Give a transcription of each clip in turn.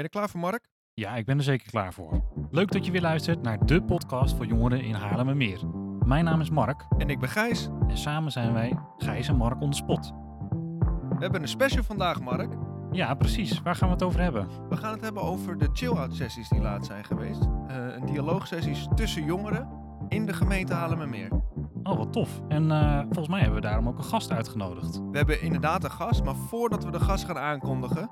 je er klaar voor, Mark? Ja, ik ben er zeker klaar voor. Leuk dat je weer luistert naar de podcast voor jongeren in Haarlemmermeer. Mijn naam is Mark En ik ben Gijs. en samen zijn wij Gijs en Mark on the spot. We hebben een special vandaag, Mark. Ja, precies. Waar gaan we het over hebben? We gaan het hebben over de chill-out sessies die laat zijn geweest. Eh, een dialoogsessies tussen jongeren in de gemeente Haarlemmermeer. Oh, wat tof. En eh, volgens mij hebben we daarom ook een gast uitgenodigd. We hebben inderdaad een gast, maar voordat we de gast gaan aankondigen,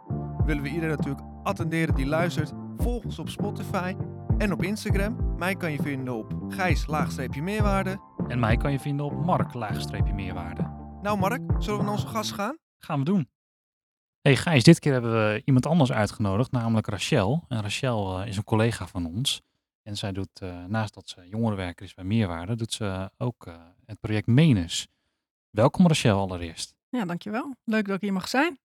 willen we iedereen natuurlijk attenderen die luistert. Volg ons op Spotify en op Instagram. Mij kan je vinden op Gijs-meerwaarde. En mij kan je vinden op Mark-meerwaarde. Nou Mark, zullen we naar onze gast gaan? Gaan we doen. Hey Gijs, dit keer hebben we iemand anders uitgenodigd, namelijk Rachel. En Rachel eh, is een collega van ons. En zij doet, eh, naast dat ze jongerenwerker is bij Meerwaarde, doet ze ook eh, het project Menus. Welkom Rachel allereerst. Ja, dankjewel. Leuk dat ik hier mag zijn.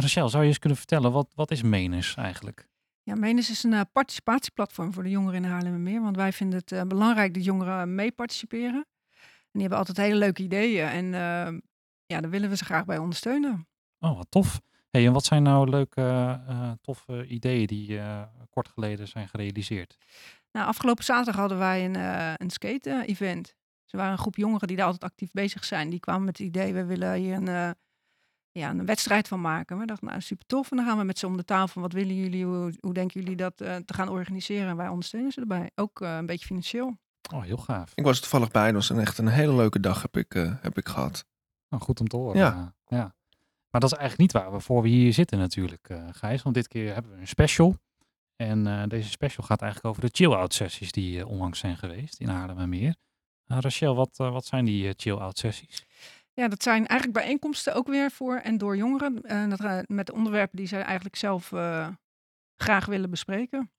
Rachel, zou je eens kunnen vertellen, wat, wat is Menus eigenlijk? Ja, Menes is een eh, participatieplatform voor de jongeren in Haarlemmermeer. Want wij vinden het eh, belangrijk dat jongeren mee participeren. En die hebben altijd hele leuke ideeën. En eh, ja, daar willen we ze graag bij ondersteunen. Oh, wat tof. Hey, en wat zijn nou leuke, eh, toffe ideeën die kort geleden zijn gerealiseerd? Nou, afgelopen zaterdag hadden wij een, een skate-event. Ze waren een groep jongeren die daar altijd actief bezig zijn. Die kwamen met het idee, we willen hier een, ja, een wedstrijd van maken. We dachten, nou super tof. En dan gaan we met ze om de tafel. Wat willen jullie? Hoe, hoe denken jullie dat eh, te gaan organiseren? En wij ondersteunen ze erbij. Ook eh, een beetje financieel. Oh, heel gaaf. Ik was er toevallig bij. Het was een echt een hele leuke dag heb ik, eh, heb ik gehad. Nou, goed om te horen. Ja. ja. Maar dat is eigenlijk niet waar we voor we hier zitten natuurlijk, eh Gijs. Want dit keer hebben we een special. En eh, deze special gaat eigenlijk over de chill-out sessies die onlangs zijn geweest in Haarlemmermeer. Uh, Rachel, wat, wat zijn die chill-out sessies? Ja, dat zijn eigenlijk bijeenkomsten ook weer voor en door jongeren. En dat, gaat met onderwerpen die zij eigenlijk zelf eh, graag willen bespreken.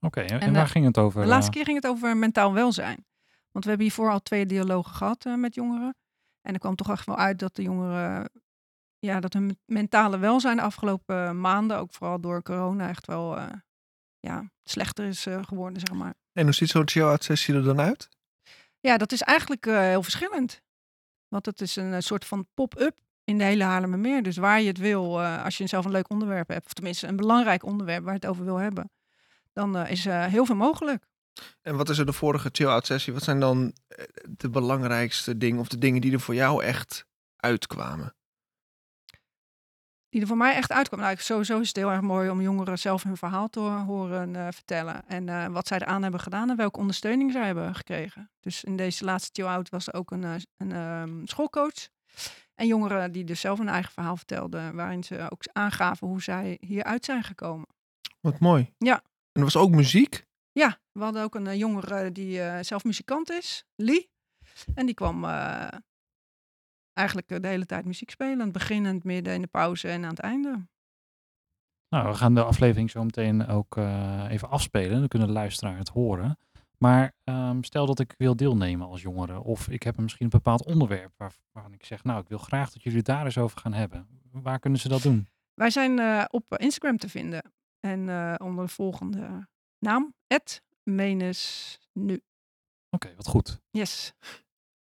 Oké, en, en En, waar eh, ging het over? De laatste eh? keer ging het over mentaal welzijn. Want we hebben hiervoor al twee dialogen gehad eh, met jongeren. En er kwam toch echt wel uit dat de jongeren, ja, dat hun mentale welzijn de afgelopen maanden, ook vooral door corona, echt wel eh, ja, slechter is eh, geworden, zeg maar. En hoe ziet zo'n chill-out sessie er dan uit? Ja, dat is eigenlijk eh, heel verschillend. Want het is een eh, soort van pop-up in de hele Haarlemmermeer. Dus waar je het wil, eh, als je zelf een leuk onderwerp hebt, of tenminste een belangrijk onderwerp waar je het over wil hebben, dan eh, is eh, heel veel mogelijk. En wat is er de vorige chill-out sessie? Wat zijn dan de belangrijkste dingen of de dingen die er voor jou echt uitkwamen? Die er voor mij echt uitkwam. Nou, sowieso is het heel erg mooi om jongeren zelf hun verhaal te horen eh, vertellen. En eh, wat zij eraan hebben gedaan en welke ondersteuning zij hebben gekregen. Dus in deze laatste chill-out was er ook een, eh, een ehm, schoolcoach. En jongeren die dus zelf een eigen verhaal vertelden. Waarin ze ook aangaven hoe zij hieruit zijn gekomen. Wat mooi. Ja. En er was ook muziek. Ja, we hadden ook een jongere die zelf muzikant is, Lee. En die kwam eigenlijk eh, de hele tijd muziek spelen. Aan het begin, aan het midden, in de pauze en aan het einde. Nou, we gaan de aflevering zo meteen ook eh, even afspelen. Dan kunnen de luisteraar het horen. Maar ehm, stel dat ik wil deelnemen als jongere. Of ik heb misschien een bepaald onderwerp waar, waarvan ik zeg... nou, ik wil graag dat jullie het daar eens over gaan hebben. Waar kunnen ze dat doen? Wij zijn eh, op Instagram te vinden. En onder de volgende naam, Menes nu. Oké, wat goed. Yes.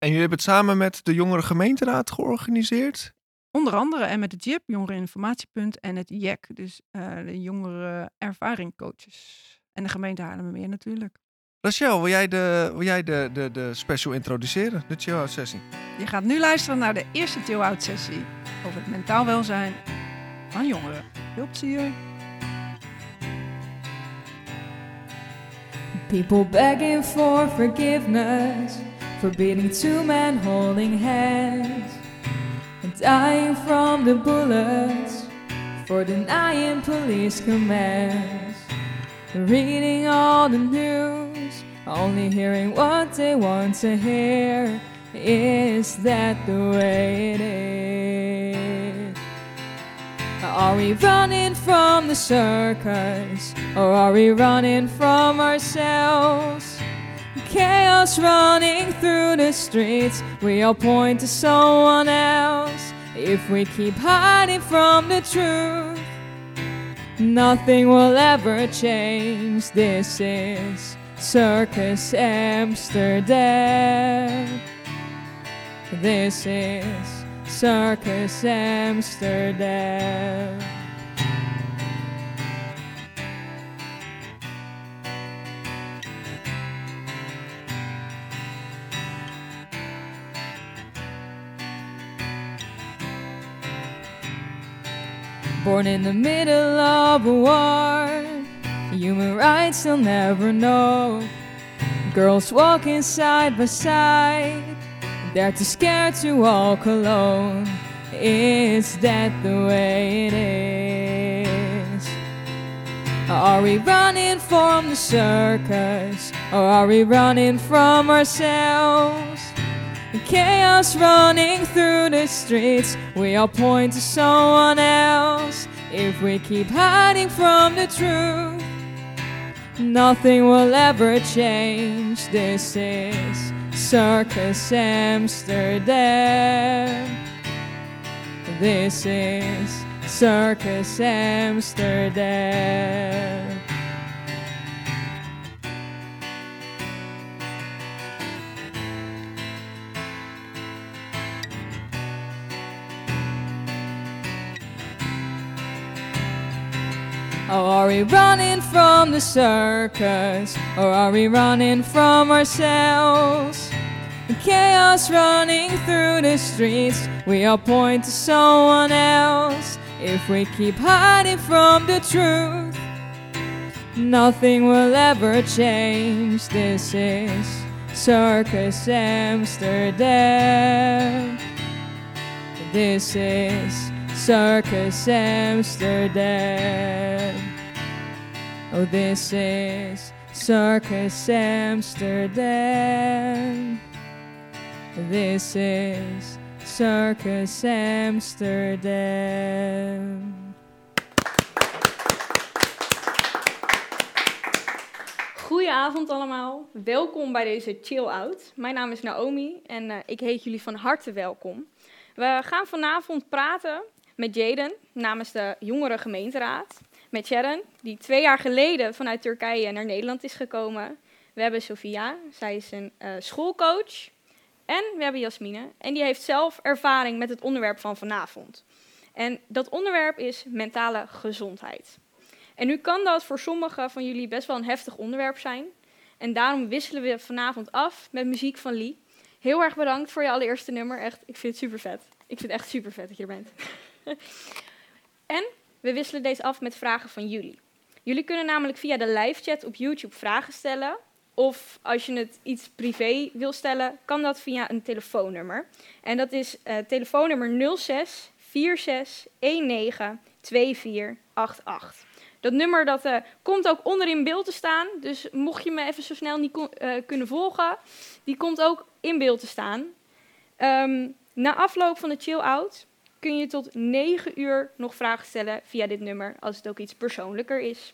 En jullie hebben het samen met de jongere gemeenteraad georganiseerd. Onder andere en met het JIP, Jongereninformatiepunt, en het JEC, dus eh, de jongere ervaringcoaches. En de gemeente Haarlemmermeer natuurlijk. Rachel, wil jij de, wil jij de, de, de special introduceren? De chill-out sessie. Je gaat nu luisteren naar de eerste chill-out sessie over het mentaal welzijn van jongeren. Veel plezier. People begging for forgiveness, forbidding two men holding hands, and dying from the bullets for denying police commands. Reading all the news, only hearing what they want to hear. Is that the way it is? Are we running from the circus or are we running from ourselves? Chaos running through the streets, we all point to someone else. If we keep hiding from the truth, nothing will ever change. This is Circus Amsterdam. This is Circus Amsterdam. Born in the middle of a war, human rights they'll never know. Girls walking side by side, they're too scared to walk alone. Is that the way it is? Are we running from the circus, or are we running from ourselves? Chaos running through the streets, we all point to someone else. If we keep hiding from the truth, nothing will ever change. This is Circus Amsterdam. This is Circus Amsterdam. Oh, are we running from the circus? Or are we running from ourselves? Chaos running through the streets, we all point to someone else. If we keep hiding from the truth, nothing will ever change. This is Circus Amsterdam. This is Circus Amsterdam. Oh, this is Circus Amsterdam. This is Circus Amsterdam. Goedenavond allemaal. Welkom bij deze Chill Out. Mijn naam is Naomi en eh, ik heet jullie van harte welkom. We gaan vanavond praten met Jaden namens de Jongere Gemeenteraad. Met Sharon, die twee jaar geleden vanuit Turkije naar Nederland is gekomen. We hebben Sofia, zij is een eh, schoolcoach. En we hebben Jasmine, en die heeft zelf ervaring met het onderwerp van vanavond. En dat onderwerp is mentale gezondheid. En nu kan dat voor sommigen van jullie best wel een heftig onderwerp zijn. En daarom wisselen we vanavond af met muziek van Lee. Heel erg bedankt voor je allereerste nummer. Echt, ik vind het super vet. Ik vind het echt super vet dat je er bent. we wisselen deze af met vragen van jullie. Jullie kunnen namelijk via de live chat op YouTube vragen stellen. Of als je het iets privé wil stellen, kan dat via een telefoonnummer. En dat is uh, telefoonnummer 06 46 19 2488. Dat nummer dat, uh, komt ook onder in beeld te staan. Dus mocht je me even zo snel niet uh, kunnen volgen, die komt ook in beeld te staan. Um, na afloop van de chill-out kun je tot 9 uur nog vragen stellen via dit nummer, als het ook iets persoonlijker is.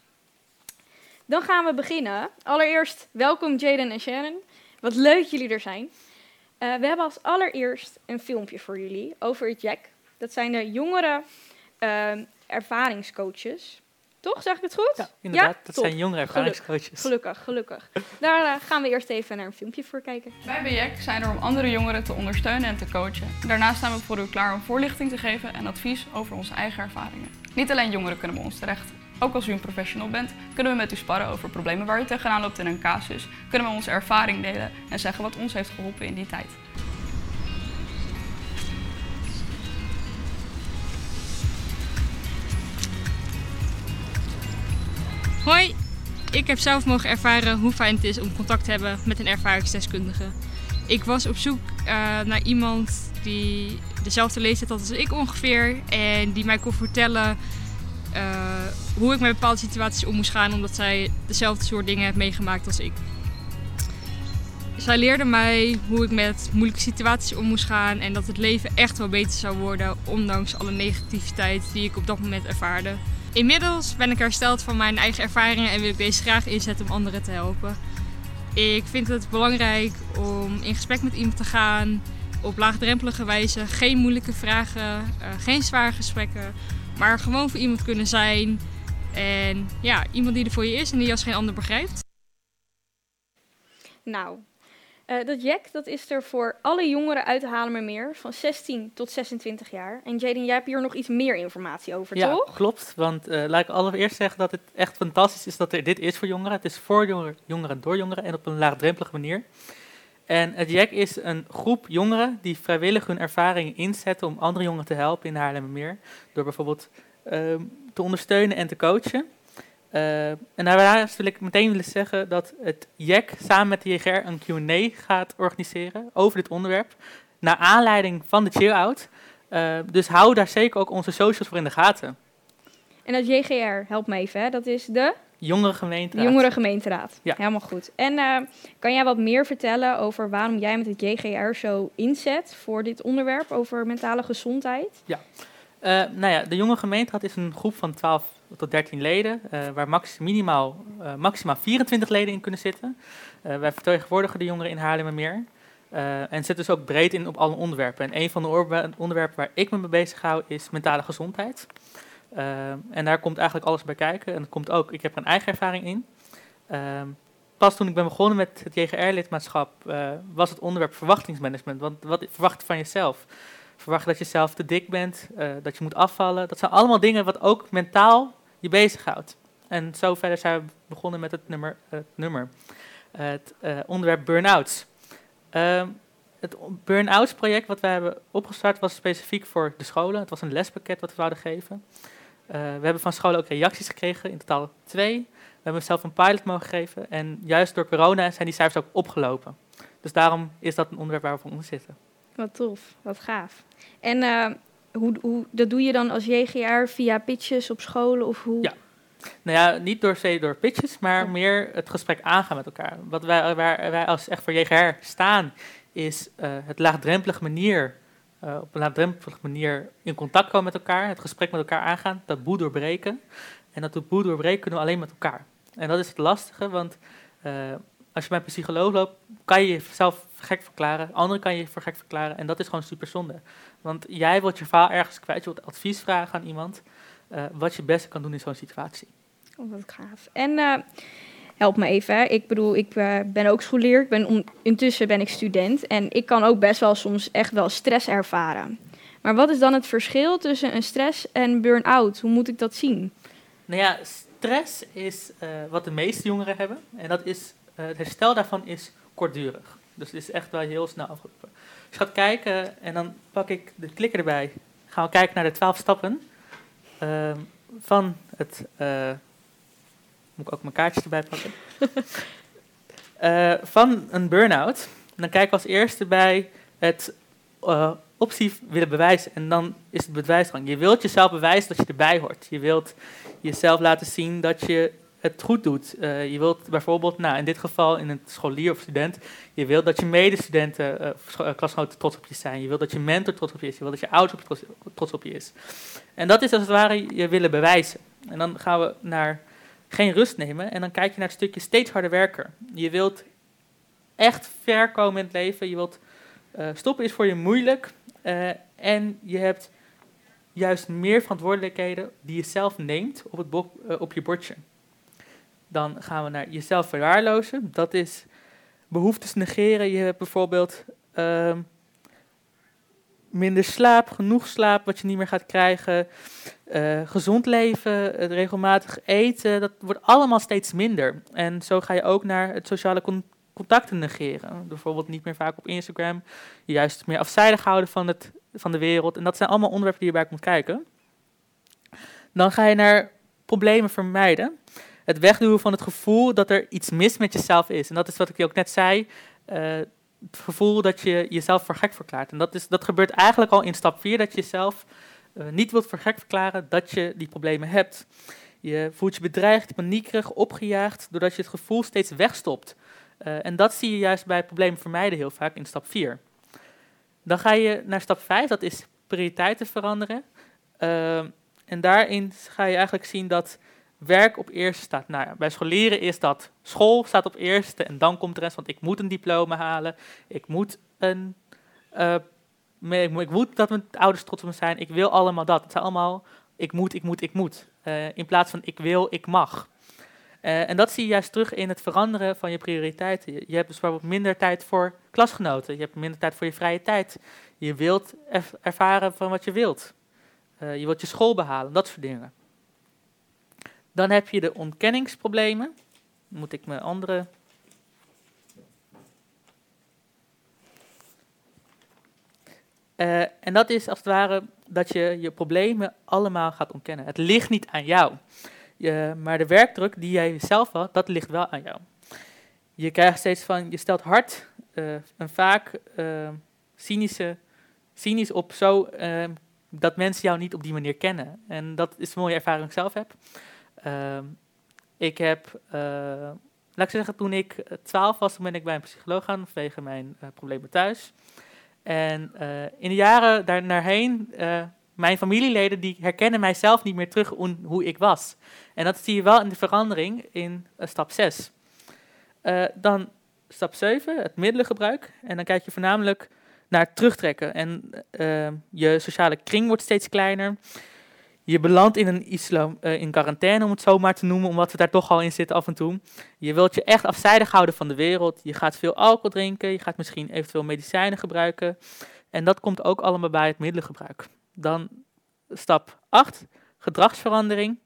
Dan gaan we beginnen. Allereerst, welkom Jaden en Sharon. Wat leuk jullie er zijn. Uh, we hebben als allereerst een filmpje voor jullie over Jack. Dat zijn de jongere uh, ervaringscoaches. Toch, zeg ik het goed? Ja, inderdaad. Ja? Dat Top. zijn jongere ervaringscoaches. Gelukkig, gelukkig. Daar uh, gaan we eerst even naar een filmpje voor kijken. Wij bij JEC zijn er om andere jongeren te ondersteunen en te coachen. Daarnaast staan we voor u klaar om voorlichting te geven en advies over onze eigen ervaringen. Niet alleen jongeren kunnen bij ons terecht. Ook als u een professional bent, kunnen we met u sparren over problemen waar u tegenaan loopt in een casus. Kunnen we onze ervaring delen en zeggen wat ons heeft geholpen in die tijd. Hoi, ik heb zelf mogen ervaren hoe fijn het is om contact te hebben met een ervaringsdeskundige. Ik was op zoek uh, naar iemand die dezelfde leeftijd had als ik ongeveer en die mij kon vertellen uh, hoe ik met bepaalde situaties om moest gaan omdat zij dezelfde soort dingen heeft meegemaakt als ik. Zij leerde mij hoe ik met moeilijke situaties om moest gaan en dat het leven echt wel beter zou worden, ondanks alle negativiteit die ik op dat moment ervaarde. Inmiddels ben ik hersteld van mijn eigen ervaringen en wil ik deze graag inzetten om anderen te helpen. Ik vind het belangrijk om in gesprek met iemand te gaan, op laagdrempelige wijze, geen moeilijke vragen, uh, geen zware gesprekken, maar gewoon voor iemand kunnen zijn. En ja, iemand die er voor je is en die je als geen ander begrijpt. Nou, uh, dat Jack dat is er voor alle jongeren uit Haarlemmermeer van 16 tot 26 jaar. En Jaden, jij hebt hier nog iets meer informatie over, ja, toch? klopt. Want uh, laat ik allereerst zeggen dat het echt fantastisch is dat er dit is voor jongeren. Het is voor jongeren, jongeren door jongeren en op een laagdrempelige manier. En het JAC is een groep jongeren die vrijwillig hun ervaringen inzetten om andere jongeren te helpen in Haarlemmermeer. Door bijvoorbeeld ehm, te ondersteunen en te coachen. Eh, en daarnaast wil ik meteen willen zeggen dat het JEC samen met de JGR een Q&A gaat organiseren over dit onderwerp. Naar aanleiding van de chill-out. Eh, dus hou daar zeker ook onze socials voor in de gaten. En dat JGR, help me even, hè? dat is de Jongere gemeente. Jongere Gemeenteraad. Ja. Helemaal goed. En eh, kan jij wat meer vertellen over waarom jij met het JGR zo inzet voor dit onderwerp over mentale gezondheid? Eh, nou ja, de jonge gemeenteraad is een groep van 12 tot 13 leden, eh, waar max, minimaal, eh, maximaal 24 leden in kunnen zitten. Eh, wij vertegenwoordigen de jongeren in Haarlemmermeer. Eh en zitten dus ook breed in op alle onderwerpen. En een van de onderwerpen waar ik me mee bezig hou is mentale gezondheid. En daar komt eigenlijk alles bij kijken. En er komt ook, ik heb een eigen ervaring in. Ehm, pas toen ik ben begonnen met het JGR-lidmaatschap, was het onderwerp verwachtingsmanagement. Want wat verwacht van jezelf? Verwacht dat je zelf te dik bent, dat je moet afvallen. Dat zijn allemaal dingen wat ook mentaal je bezighoudt. En zo verder zijn we begonnen met het nummer, het, nummer, het eh, onderwerp burn-outs. Ehm, het burn-outs project wat wij hebben opgestart was specifiek voor de scholen. Het was een lespakket wat we zouden geven. Eh, we hebben van scholen ook reacties gekregen, in totaal twee. We hebben zelf een pilot mogen geven en juist door corona zijn die cijfers ook opgelopen. Dus daarom is dat een onderwerp waar we voor onder zitten. Wat tof, wat gaaf. En eh, hoe, hoe, dat doe je dan als JGR via pitches op scholen of hoe? Ja. Nou ja, niet door, se- door pitches, maar Ja. meer het gesprek aangaan met elkaar. Wat wij, waar wij als echt voor JGR staan, is eh, het laagdrempelige manier, eh, op een laagdrempelige manier in contact komen met elkaar, het gesprek met elkaar aangaan, dat boe doorbreken. En dat boe doorbreken kunnen we alleen met elkaar. En dat is het lastige, want eh, als je bij een psycholoog loopt, kan je jezelf gek verklaren, anderen kan je voor gek verklaren en dat is gewoon super zonde. Want jij wilt je verhaal ergens kwijt, je wilt advies vragen aan iemand, eh, wat je het beste kan doen in zo'n situatie. Oh, wat gaaf. En eh, help me even. Hè. Ik bedoel, ik eh, ben ook scholier. Ik ben om, intussen ben ik student. En ik kan ook best wel soms echt wel stress ervaren. Maar wat is dan het verschil tussen een stress en burn-out? Hoe moet ik dat zien? Nou ja, stress is wat de meeste jongeren hebben. En dat is, het herstel daarvan is kortdurig. Dus het is echt wel heel snel afgelopen. Dus je gaat kijken en dan pak ik de klikker erbij. Gaan we kijken naar de twaalf stappen ehm, van het... eh, moet ik ook mijn kaartjes erbij pakken? Eh, van een burn-out. Dan kijken we als eerste bij het eh, optie willen bewijzen. En dan is het bewijsdrang. Je wilt jezelf bewijzen dat je erbij hoort. Je wilt jezelf laten zien dat je het goed doet. Eh, je wilt bijvoorbeeld, nou, in dit geval in een scholier of student, je wilt dat je medestudenten, eh, klasgenoten trots op je zijn. Je wilt dat je mentor trots op je is. Je wilt dat je ouders trots, op je is. En dat is als het ware je willen bewijzen. En dan gaan we naar geen rust nemen en dan kijk je naar het stukje steeds harder werken. Je wilt echt ver komen in het leven. Je wilt stoppen is voor je moeilijk. en je hebt juist meer verantwoordelijkheden die je zelf neemt op, het op je bordje. Dan gaan we naar jezelf verwaarlozen. Dat is behoeftes negeren. Je hebt bijvoorbeeld ehm, minder slaap, genoeg slaap wat je niet meer gaat krijgen. eh, gezond leven, regelmatig eten. Dat wordt allemaal steeds minder. En zo ga je ook naar het sociale con- contacten negeren. Bijvoorbeeld niet meer vaak op Instagram. Juist meer afzijdig houden van, het, van de wereld. En dat zijn allemaal onderwerpen die je bij komt kijken. Dan ga je naar problemen vermijden. Het wegduwen van het gevoel dat er iets mis met jezelf is. En dat is wat ik je ook net zei. eh, het gevoel dat je jezelf voor gek verklaart. En dat, is, dat gebeurt eigenlijk al in stap 4, dat je jezelf eh, niet wilt voor gek verklaren dat je die problemen hebt. Je voelt je bedreigd, paniekerig, opgejaagd, doordat je het gevoel steeds wegstopt. Eh, en dat zie je juist bij problemen vermijden heel vaak in stap 4. Dan ga je naar stap 5, dat is prioriteiten veranderen. Ehm, en daarin ga je eigenlijk zien dat werk op eerste staat. Nou ja, bij scholieren is dat school staat op eerste en dan komt de rest, want ik moet een diploma halen, ik moet een, eh, ik, moet, dat mijn ouders trots op me zijn, ik wil allemaal dat. Het zijn allemaal ik moet, ik moet, ik moet. eh, in plaats van ik wil, ik mag. Eh, en dat zie je juist terug in het veranderen van je prioriteiten. Je, hebt dus bijvoorbeeld minder tijd voor klasgenoten. Je hebt minder tijd voor je vrije tijd. Je wilt erv- ervaren van wat je wilt. Je wilt je school behalen, dat soort dingen. Dan heb je de ontkenningsproblemen. Moet ik mijn andere. Eh, en dat is als het ware dat je je problemen allemaal gaat ontkennen. Het ligt niet aan jou. Je, maar de werkdruk die jij zelf had, dat ligt wel aan jou. Je krijgt steeds van, je stelt hard en vaak eh, cynische, cynisch op zo dat mensen jou niet op die manier kennen. En dat is een mooie ervaring die ik zelf heb. Ehm, ik heb, eh, laat ik zeggen, toen ik eh, 12 was, ben ik bij een psycholoog gaan vanwege mijn eh, problemen thuis. En eh, in de jaren daarnaarheen, mijn familieleden die herkennen mijzelf niet meer terug hoe ik was. En dat zie je wel in de verandering in stap 6. Eh, dan stap 7, het middelengebruik. En dan kijk je voornamelijk naar terugtrekken. En je sociale kring wordt steeds kleiner. Je belandt in een islam, eh, in quarantaine, om het zo maar te noemen, omdat we daar toch al in zitten af en toe. Je wilt je echt afzijdig houden van de wereld. Je gaat veel alcohol drinken. Je gaat misschien eventueel medicijnen gebruiken. En dat komt ook allemaal bij het middelengebruik. Dan stap 8, gedragsverandering.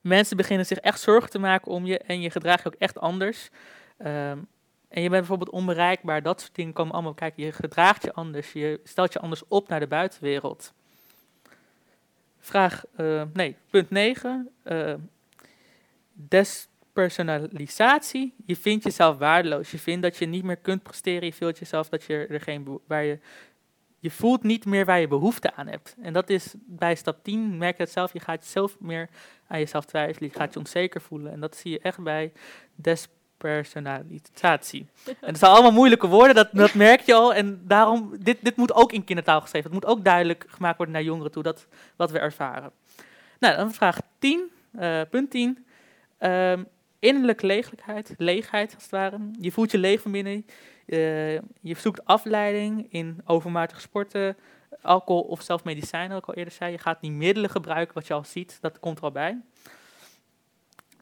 Mensen beginnen zich echt zorgen te maken om je en je gedraagt je ook echt anders. Ehm, en je bent bijvoorbeeld onbereikbaar, dat soort dingen komen allemaal kijken. Je gedraagt je anders, je stelt je anders op naar de buitenwereld. Vraag, eh, nee, punt 9. eh, despersonalisatie. Je vindt jezelf waardeloos. Je vindt dat je niet meer kunt presteren. Je voelt jezelf dat je er geen waar je je voelt niet meer waar je behoefte aan hebt. En dat is bij stap 10, merk je het zelf, je gaat zelf meer aan jezelf twijfelen, je gaat je onzeker voelen. En dat zie je echt bij despersonalisatie. En het zijn allemaal moeilijke woorden, dat, dat merk je al. En daarom, dit, dit moet ook in kindertaal geschreven. Het moet ook duidelijk gemaakt worden naar jongeren toe, dat wat we ervaren. Nou, dan vraag 10, eh, punt 10. Ehm, innerlijke leegheid, leegheid als het ware. Je voelt je leeg van binnen. Eh, je zoekt afleiding in overmatig sporten, alcohol of zelfs medicijnen, ik al eerder zei. Je gaat niet middelen gebruiken, wat je al ziet, dat komt er al bij.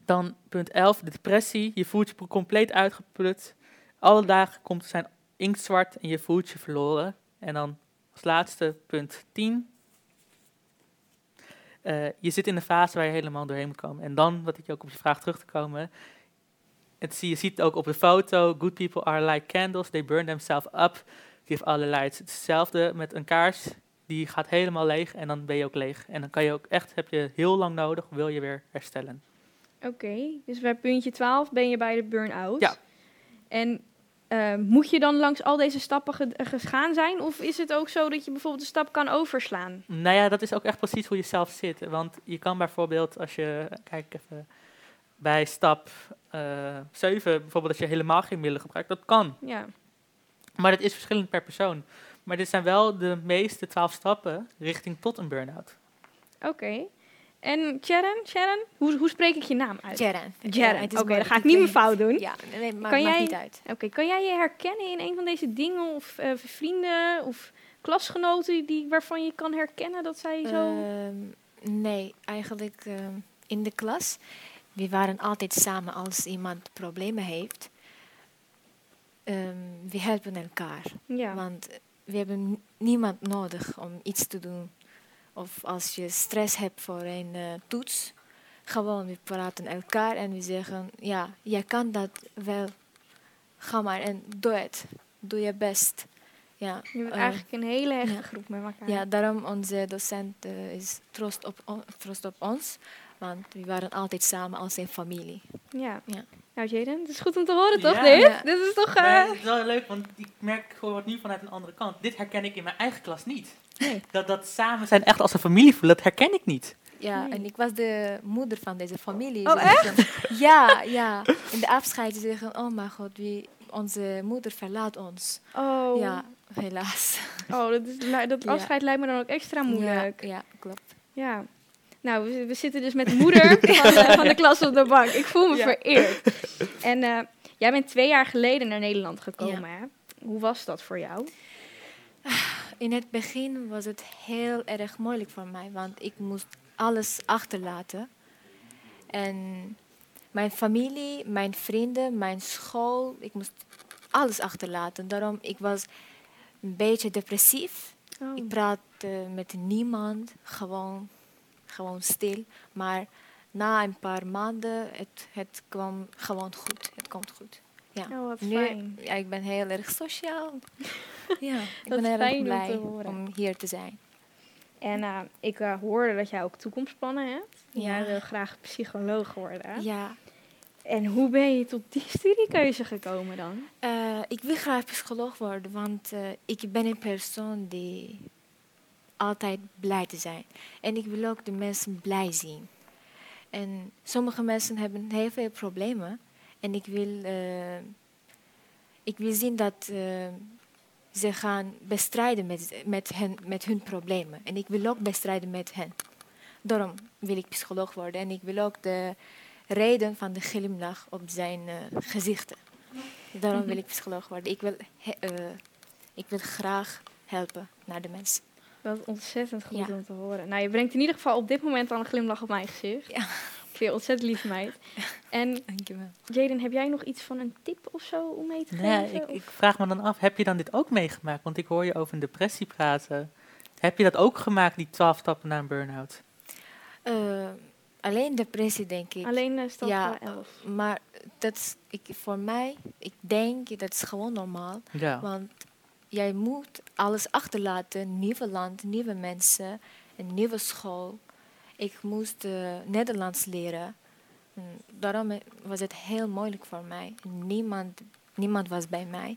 Dan punt 11, de depressie. Je voelt je compleet uitgeput. Alle dagen komt zijn inktzwart en je voelt je verloren. En dan als laatste punt 10. Eh, je zit in een fase waar je helemaal doorheen moet komen. En dan, wat ik ook op je vraag terug te komen, het je ziet ook op de foto. Good people are like candles. They burn themselves up. Give all the lights. Hetzelfde met een kaars. Die gaat helemaal leeg en dan ben je ook leeg. En dan kan je ook echt, heb je heel lang nodig, wil je weer herstellen. Oké, dus bij puntje 12 ben je bij de burn-out. Ja. En eh, moet je dan langs al deze stappen ge- gegaan zijn? Of is het ook zo dat je bijvoorbeeld een stap kan overslaan? Nou ja, dat is ook echt precies hoe je zelf zit. Want je kan bijvoorbeeld, als je, kijk even, bij stap eh 7, bijvoorbeeld als je helemaal geen middelen gebruikt, dat kan. Ja. Maar dat is verschillend per persoon. Maar dit zijn wel de meeste 12 stappen richting tot een burn-out. Oké. En Sharon, Sharon, hoe, hoe spreek ik je naam uit? Jaren. Jaren. Oké, dan ga ik niet meer fout doen. Ja, nee, maar Kan maakt jij- niet uit. Oké, kan jij je herkennen in een van deze dingen? Of eh, vrienden of klasgenoten die, waarvan je kan herkennen dat zij zo... Ehm, nee, eigenlijk ehm, in de klas. We waren altijd samen als iemand problemen heeft. Ehm, we helpen elkaar. ja. Want we hebben niemand nodig om iets te doen. Of als je stress hebt voor een eh, toets. Gewoon, we praten elkaar en we zeggen, ja, jij kan dat wel. Ga maar en doe het. Doe je best. Ja, je bent eh, eigenlijk een hele hechte ja. groep met elkaar. ja, daarom onze docent eh, is trost op, on- trost op ons. Want we waren altijd samen als een familie. Ja. Ja. Nou, Jaden, het is goed om te horen, toch, Ja. dit? Ja. Dit is toch... eh, Maar het is wel leuk, want ik merk gewoon wat nu vanuit een andere kant. Dit herken ik in mijn eigen klas niet. Nee. Dat, dat samen zijn echt als een familie voelen, dat herken ik niet. Ja, Nee. en ik was de moeder van deze familie. Oh, Ze zeggen- Ja, ja. In de afscheid ze zeggen, oh mijn god, wie, onze moeder verlaat ons. Oh, Ja, helaas. oh dat, is, dat Ja. afscheid lijkt me dan ook extra moeilijk. Ja, ja, klopt. Ja. Nou, we, we zitten dus met de moeder van, de, van de klas op de bank. Ik voel me Ja. vereerd. En eh, jij bent twee jaar geleden naar Nederland gekomen, hè? Hoe was dat voor jou? In het begin was het heel erg moeilijk voor mij, want ik moest alles achterlaten. En mijn familie, mijn vrienden, mijn school, ik moest alles achterlaten. Daarom ik was een beetje depressief. Oh. Ik praatte met niemand, gewoon, gewoon stil. Maar na een paar maanden, het, het kwam gewoon goed. Het komt goed. Ja. Oh, wat nu, fijn. ja, ik ben heel erg sociaal. ja, ik Dat ben heel erg blij om hier te zijn. En eh, ik eh, hoorde dat jij ook toekomstplannen hebt. Jij Ja. wil graag psycholoog worden. Ja, En hoe ben je tot die studiekeuze gekomen dan? Eh, ik wil graag psycholoog worden, want ik ben een persoon die altijd blij te zijn. En ik wil ook de mensen blij zien. En sommige mensen hebben heel veel problemen. En ik wil, eh, ik wil zien dat eh, ze gaan bestrijden met, met, hen, met hun problemen. En ik wil ook bestrijden met hen. Daarom wil ik psycholoog worden. En ik wil ook de reden van de glimlach op zijn eh, gezichten. Daarom wil ik psycholoog worden. Ik wil, ik wil graag helpen naar de mensen. Dat is ontzettend goed Ja. om te horen. Nou, je brengt in ieder geval op dit moment al een glimlach op mijn gezicht. Ja. Ik vind je ontzettend lief meid. En Dankjewel. Jaden, heb jij nog iets van een tip of zo om mee te ja, geven? ik, ik vraag me dan af, heb je dan dit ook meegemaakt? Want ik hoor je over een depressie praten. Heb je dat ook gemaakt, die twaalf stappen naar een burn-out? Eh, alleen depressie, denk ik. Alleen uh, stap Ja. eh, 11. Maar dat is, ik, voor mij, ik denk dat is gewoon normaal. Ja. Want jij moet alles achterlaten. Nieuwe land, nieuwe mensen, een nieuwe school. Ik moest eh, Nederlands leren. En daarom eh, was het heel moeilijk voor mij. Niemand, niemand was bij mij.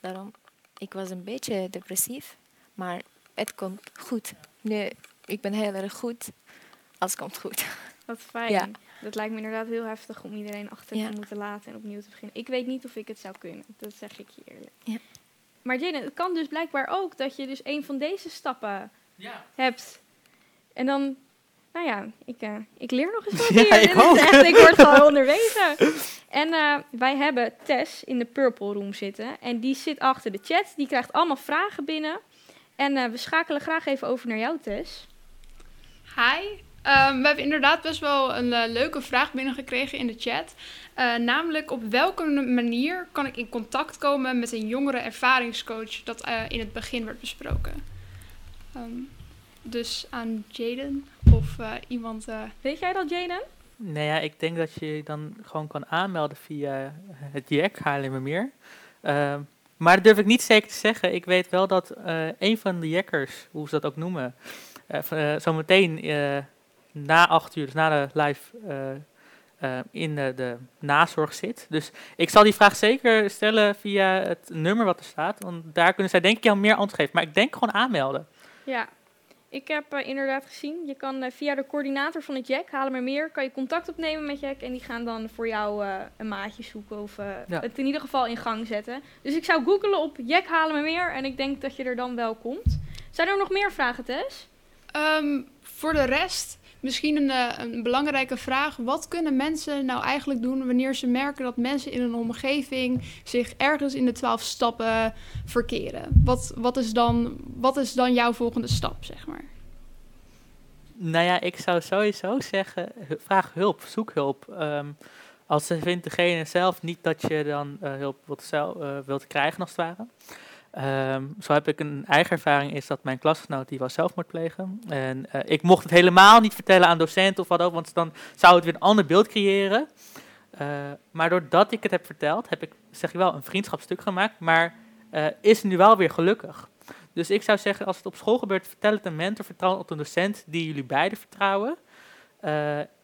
Daarom, ik was een beetje depressief. Maar het komt goed. Nu, ik ben heel erg goed. Alles komt goed. Wat fijn. Ja. Dat lijkt me inderdaad heel heftig om iedereen achter Ja. te moeten laten en opnieuw te beginnen. Ik weet niet of ik het zou kunnen. Dat zeg ik je eerlijk. Ja. Maar Jaden, het kan dus blijkbaar ook dat je dus een van deze stappen hebt. En dan, nou ja, ik, eh, ik leer nog eens wat Ja, hier. ik ook. echt, ik word gewoon onderwezen. En eh, wij hebben Tess in de Purple Room zitten. En die zit achter de chat. Die krijgt allemaal vragen binnen. En eh, we schakelen graag even over naar jou, Tess. Hi. Ehm, we hebben inderdaad best wel een leuke vraag binnengekregen in de chat. Eh, namelijk op welke manier kan ik in contact komen met een jongere ervaringscoach dat eh, in het begin werd besproken? Ehm, dus aan Jaden of eh, iemand. eh, Weet jij dat, Jaden? Nou ja, ik denk dat je je dan gewoon kan aanmelden via het JEC Haarlemmermeer. Ehm maar dat durf ik niet zeker te zeggen. Ik weet wel dat eh, een van de jekkers, hoe ze dat ook noemen, zometeen eh, na acht uur, dus na de live, in de, de nazorg zit. Dus ik zal die vraag zeker stellen via het nummer wat er staat. Want daar kunnen zij denk ik jou meer antwoord geven. Maar ik denk gewoon aanmelden. Ja, ik heb eh, inderdaad gezien. Je kan eh, via de coördinator van het Jack, halen maar meer, kan je contact opnemen met Jack. En die gaan dan voor jou eh, een maatje zoeken of Ja. het in ieder geval in gang zetten. Dus ik zou googelen op Jack halen maar meer. En ik denk dat je er dan wel komt. Zijn er nog meer vragen, Tess? Ehm, voor de rest, misschien een, eh, een belangrijke vraag. Wat kunnen mensen nou eigenlijk doen wanneer ze merken dat mensen in een omgeving zich ergens in de twaalf stappen verkeren? Wat, wat, is, dan, wat is dan jouw volgende stap, zeg maar? Nou ja, ik zou sowieso zeggen, vraag hulp, zoek hulp. Ehm, als ze vindt degene zelf niet dat je dan eh, hulp wilt, eh, wilt krijgen, als het ware. Ehm, zo heb ik een eigen ervaring, is dat mijn klasgenoot die was zelfmoord plegen. En eh, ik mocht het helemaal niet vertellen aan docenten of wat ook, want dan zou het weer een ander beeld creëren. Eh, maar doordat ik het heb verteld, heb ik, zeg je wel, een vriendschapstuk gemaakt, maar eh, is nu wel weer gelukkig. Dus ik zou zeggen, als het op school gebeurt, vertel het een mentor, vertrouw het op een docent die jullie beiden vertrouwen.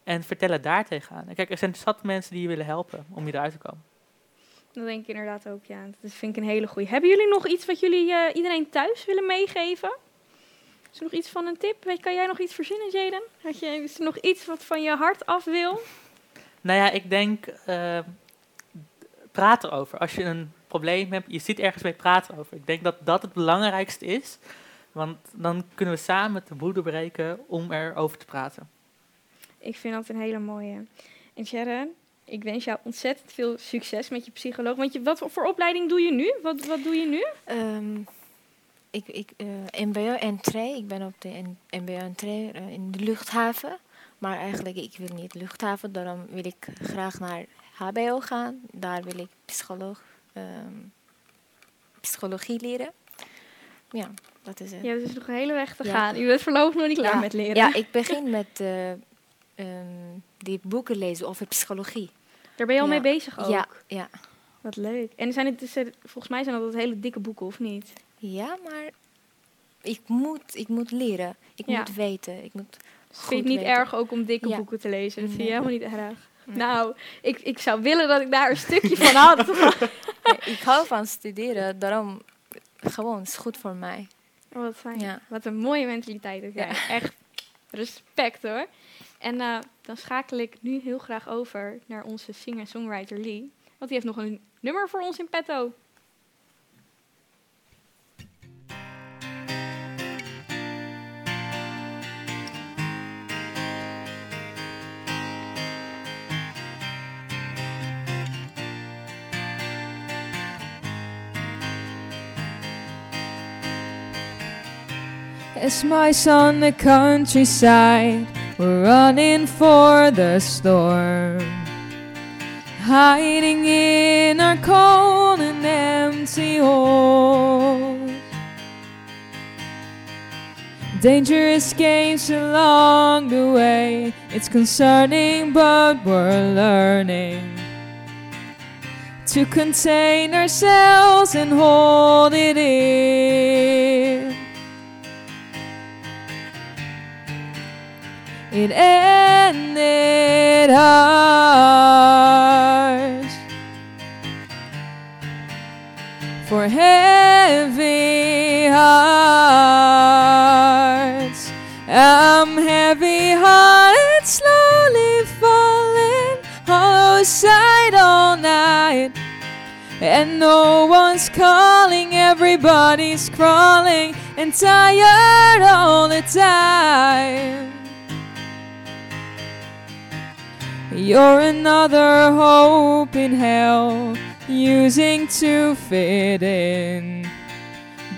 en vertel het daar tegenaan. En kijk, er zijn zat mensen die je willen helpen om je eruit te komen. Dat denk ik inderdaad ook, ja. Dat vind ik een hele goeie. Hebben jullie nog iets wat jullie eh, iedereen thuis willen meegeven? Is er nog iets van een tip? Weet, kan jij nog iets verzinnen, Jaden? Had je, is er nog iets wat van je hart af wil? Nou ja, ik denk, eh, praat erover. Als je een probleem hebt, je zit ergens mee, praat erover. Ik denk dat dat het belangrijkste is. Want dan kunnen we samen de boede breken om erover te praten. Ik vind dat een hele mooie. En Sharon, ik wens jou ontzettend veel succes met je psycholoog. Want je, wat voor opleiding doe je nu? Wat, wat doe je nu? Ehm, ik, ik, eh, MBO en trein. Ik ben op de MBO en trein eh, in de luchthaven. Maar eigenlijk, ik wil niet luchthaven. Daarom wil ik graag naar HBO gaan. Daar wil ik psycholoog, ehm, psychologie leren. Ja, dat is het. Hebt dus nog een hele weg te Ja. gaan. Je bent voorlopig nog niet klaar Ja, met leren. Ja, ik begin met eh, ehm, die boeken lezen over psychologie. Daar ben je al Ja. mee bezig ook. Ja, ja. Wat leuk. En zijn het, dus, eh, volgens mij zijn dat hele dikke boeken, of niet? ja, maar ik, moet, ik moet leren. Ik Ja. moet weten. Ik moet Dus vind je het niet erg ook om dikke Ja. boeken te lezen? Dat vind je helemaal niet erg. Nou, ik, ik zou willen dat ik daar een stukje van had. Nee, ik hou van studeren, daarom gewoon is goed voor mij. Oh, wat fijn. Ja. Wat een mooie mentaliteit jij. Echt respect hoor. En eh, dan schakel ik nu heel graag over naar onze singer-songwriter Lee. Want die heeft nog een nummer voor ons in petto. As mice on the countryside were running for the storm, hiding in our cold and empty holes. Dangerous games along the way, it's concerning, but we're learning to contain ourselves and hold it in. It ended ours for heavy hearts. I'm heavy hearted, slowly falling, hollow side all night. And no one's calling, everybody's crawling and tired all the time. You're another hope in hell, using to fit in.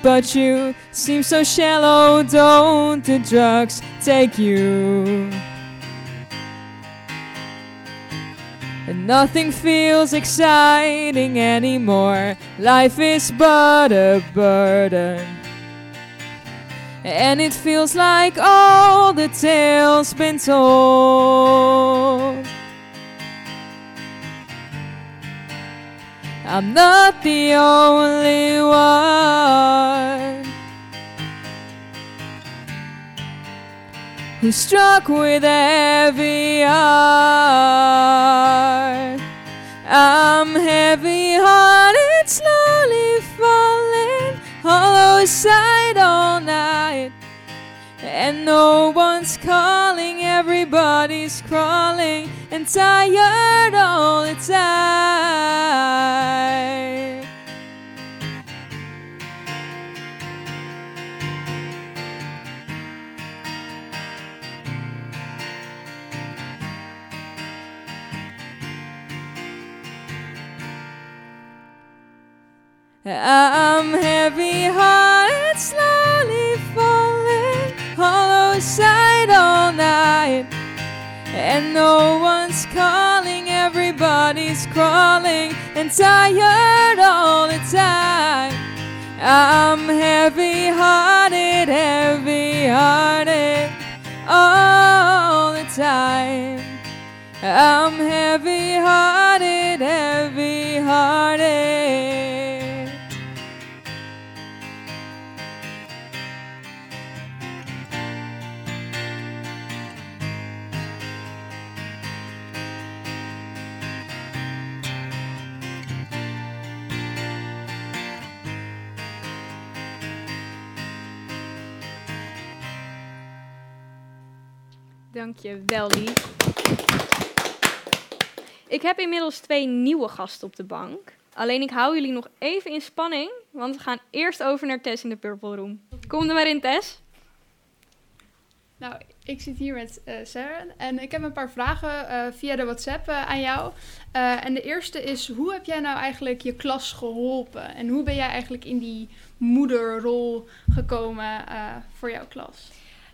But you seem so shallow, don't the drugs take you? And nothing feels exciting anymore. Life is but a burden. And it feels like all the tales been told. I'm not the only one who's struck with a heavy heart. I'm heavy hearted, slowly falling, hollow side all night. And no one's calling, everybody's crawling and tired all the time. I'm heavy hearted, slowly falling, hollow side all night. And no one's calling, everybody's crawling and tired all the time. I'm heavy hearted, heavy hearted all the time. I'm heavy hearted, heavy hearted. Dank je wel, Lee. Ik heb inmiddels twee nieuwe gasten op de bank. Alleen ik hou jullie nog even in spanning, want we gaan eerst over naar Tess in de Purple Room. Kom er maar in, Tess. Nou, ik zit hier met eh Sarah en ik heb een paar vragen eh, via de WhatsApp eh, aan jou. En de eerste is, hoe heb jij nou eigenlijk je klas geholpen? En hoe ben jij eigenlijk in die moederrol gekomen voor jouw klas?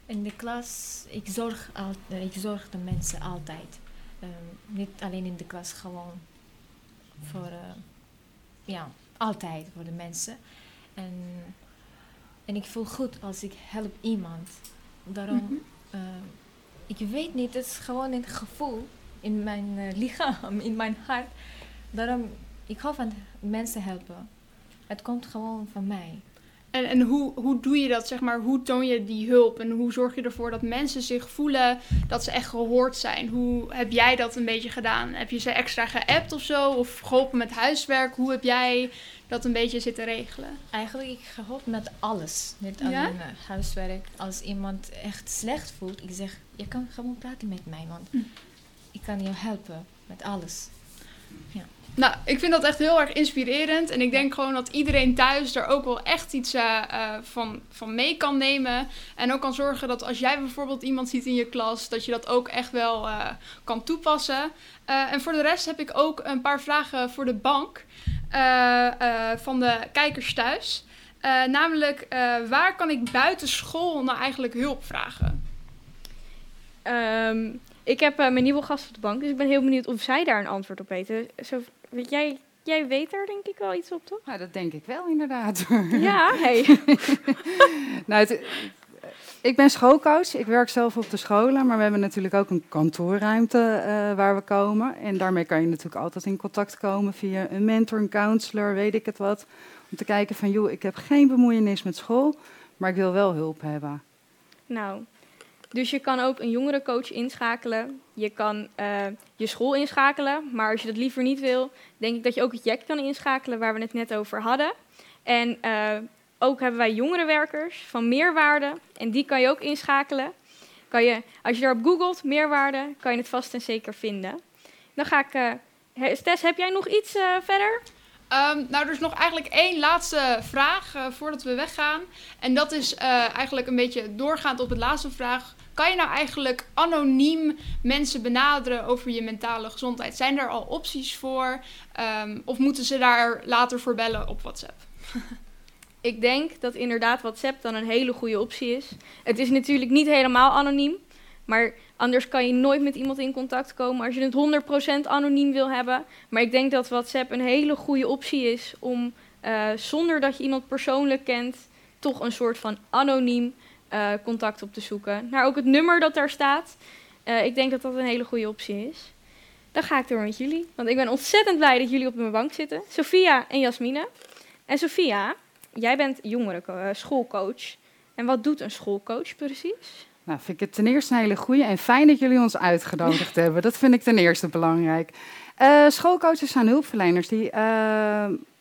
In de klas, ik zorg, al, eh, ik zorg de mensen altijd. Ehm, niet alleen in de klas, gewoon voor, eh, ja, altijd voor de mensen. En, en ik voel goed als ik help iemand. Daarom, Mhm. eh, ik weet niet, het is gewoon een gevoel in mijn lichaam, in mijn hart. Daarom, ik hou van mensen helpen. Het komt gewoon van mij. En, en hoe, hoe doe je dat, zeg maar? Hoe toon je die hulp? En hoe zorg je ervoor dat mensen zich voelen dat ze echt gehoord zijn? Hoe heb jij dat een beetje gedaan? Heb je ze extra geappt of zo? Of geholpen met huiswerk? Hoe heb jij dat een beetje zitten regelen? Eigenlijk ik geholpen met alles. Niet Ja? alleen eh, huiswerk. Als iemand echt slecht voelt, ik zeg, je kan gewoon praten met mij, want Hm. ik kan je helpen met alles. Nou, ik vind dat echt heel erg inspirerend. En ik denk gewoon dat iedereen thuis er ook wel echt iets eh, eh, van, van mee kan nemen. En ook kan zorgen dat als jij bijvoorbeeld iemand ziet in je klas, dat je dat ook echt wel eh, kan toepassen. En voor de rest heb ik ook een paar vragen voor de bank van de kijkers thuis. Namelijk, waar kan ik buiten school nou eigenlijk hulp vragen? Ehm, ik heb mijn nieuwe gast op de bank, dus ik ben heel benieuwd of zij daar een antwoord op weten. Jij, jij weet daar denk ik wel iets op, toch? Nou, dat denk ik wel inderdaad. Ja, hey. nou, het- ik ben schoolcoach. Ik werk zelf op de scholen, maar we hebben natuurlijk ook een kantoorruimte eh, waar we komen. En daarmee kan je natuurlijk altijd in contact komen via een mentor, een counselor, weet ik het wat. Om te kijken van, joh, ik heb geen bemoeienis met school, maar ik wil wel hulp hebben. Nou, dus je kan ook een jongerencoach inschakelen. Je kan eh, je school inschakelen. Maar als je dat liever niet wil, denk ik dat je ook het JEC kan inschakelen, waar we het net over hadden. En eh, ook hebben wij jongerenwerkers van meerwaarde. En die kan je ook inschakelen. Kan je, als je daarop googelt, meerwaarde, kan je het vast en zeker vinden. Dan ga ik. he- Tess, heb jij nog iets verder? Ehm, nou, er is nog eigenlijk één laatste vraag voordat we weggaan. En dat is eigenlijk een beetje doorgaand op het laatste vraag. Kan je nou eigenlijk anoniem mensen benaderen over je mentale gezondheid? Zijn er al opties voor? Ehm, of moeten ze daar later voor bellen op WhatsApp? Ik denk dat inderdaad WhatsApp dan een hele goede optie is. Het is natuurlijk niet helemaal anoniem, maar anders kan je nooit met iemand in contact komen als je het 100% anoniem wil hebben. Maar ik denk dat WhatsApp een hele goede optie is om eh, zonder dat je iemand persoonlijk kent, toch een soort van anoniem eh, contact op te zoeken. Naar ook het nummer dat daar staat. Eh, ik denk dat dat een hele goede optie is. Dan ga ik door met jullie, want ik ben ontzettend blij dat jullie op mijn bank zitten. Sophia en Jasmine. En Sophia, Jij bent jongeren eh, schoolcoach. En wat doet een schoolcoach precies? Nou, vind ik het ten eerste een hele goede en fijn dat jullie ons uitgenodigd hebben. Dat vind ik ten eerste belangrijk. Schoolcoaches zijn hulpverleners die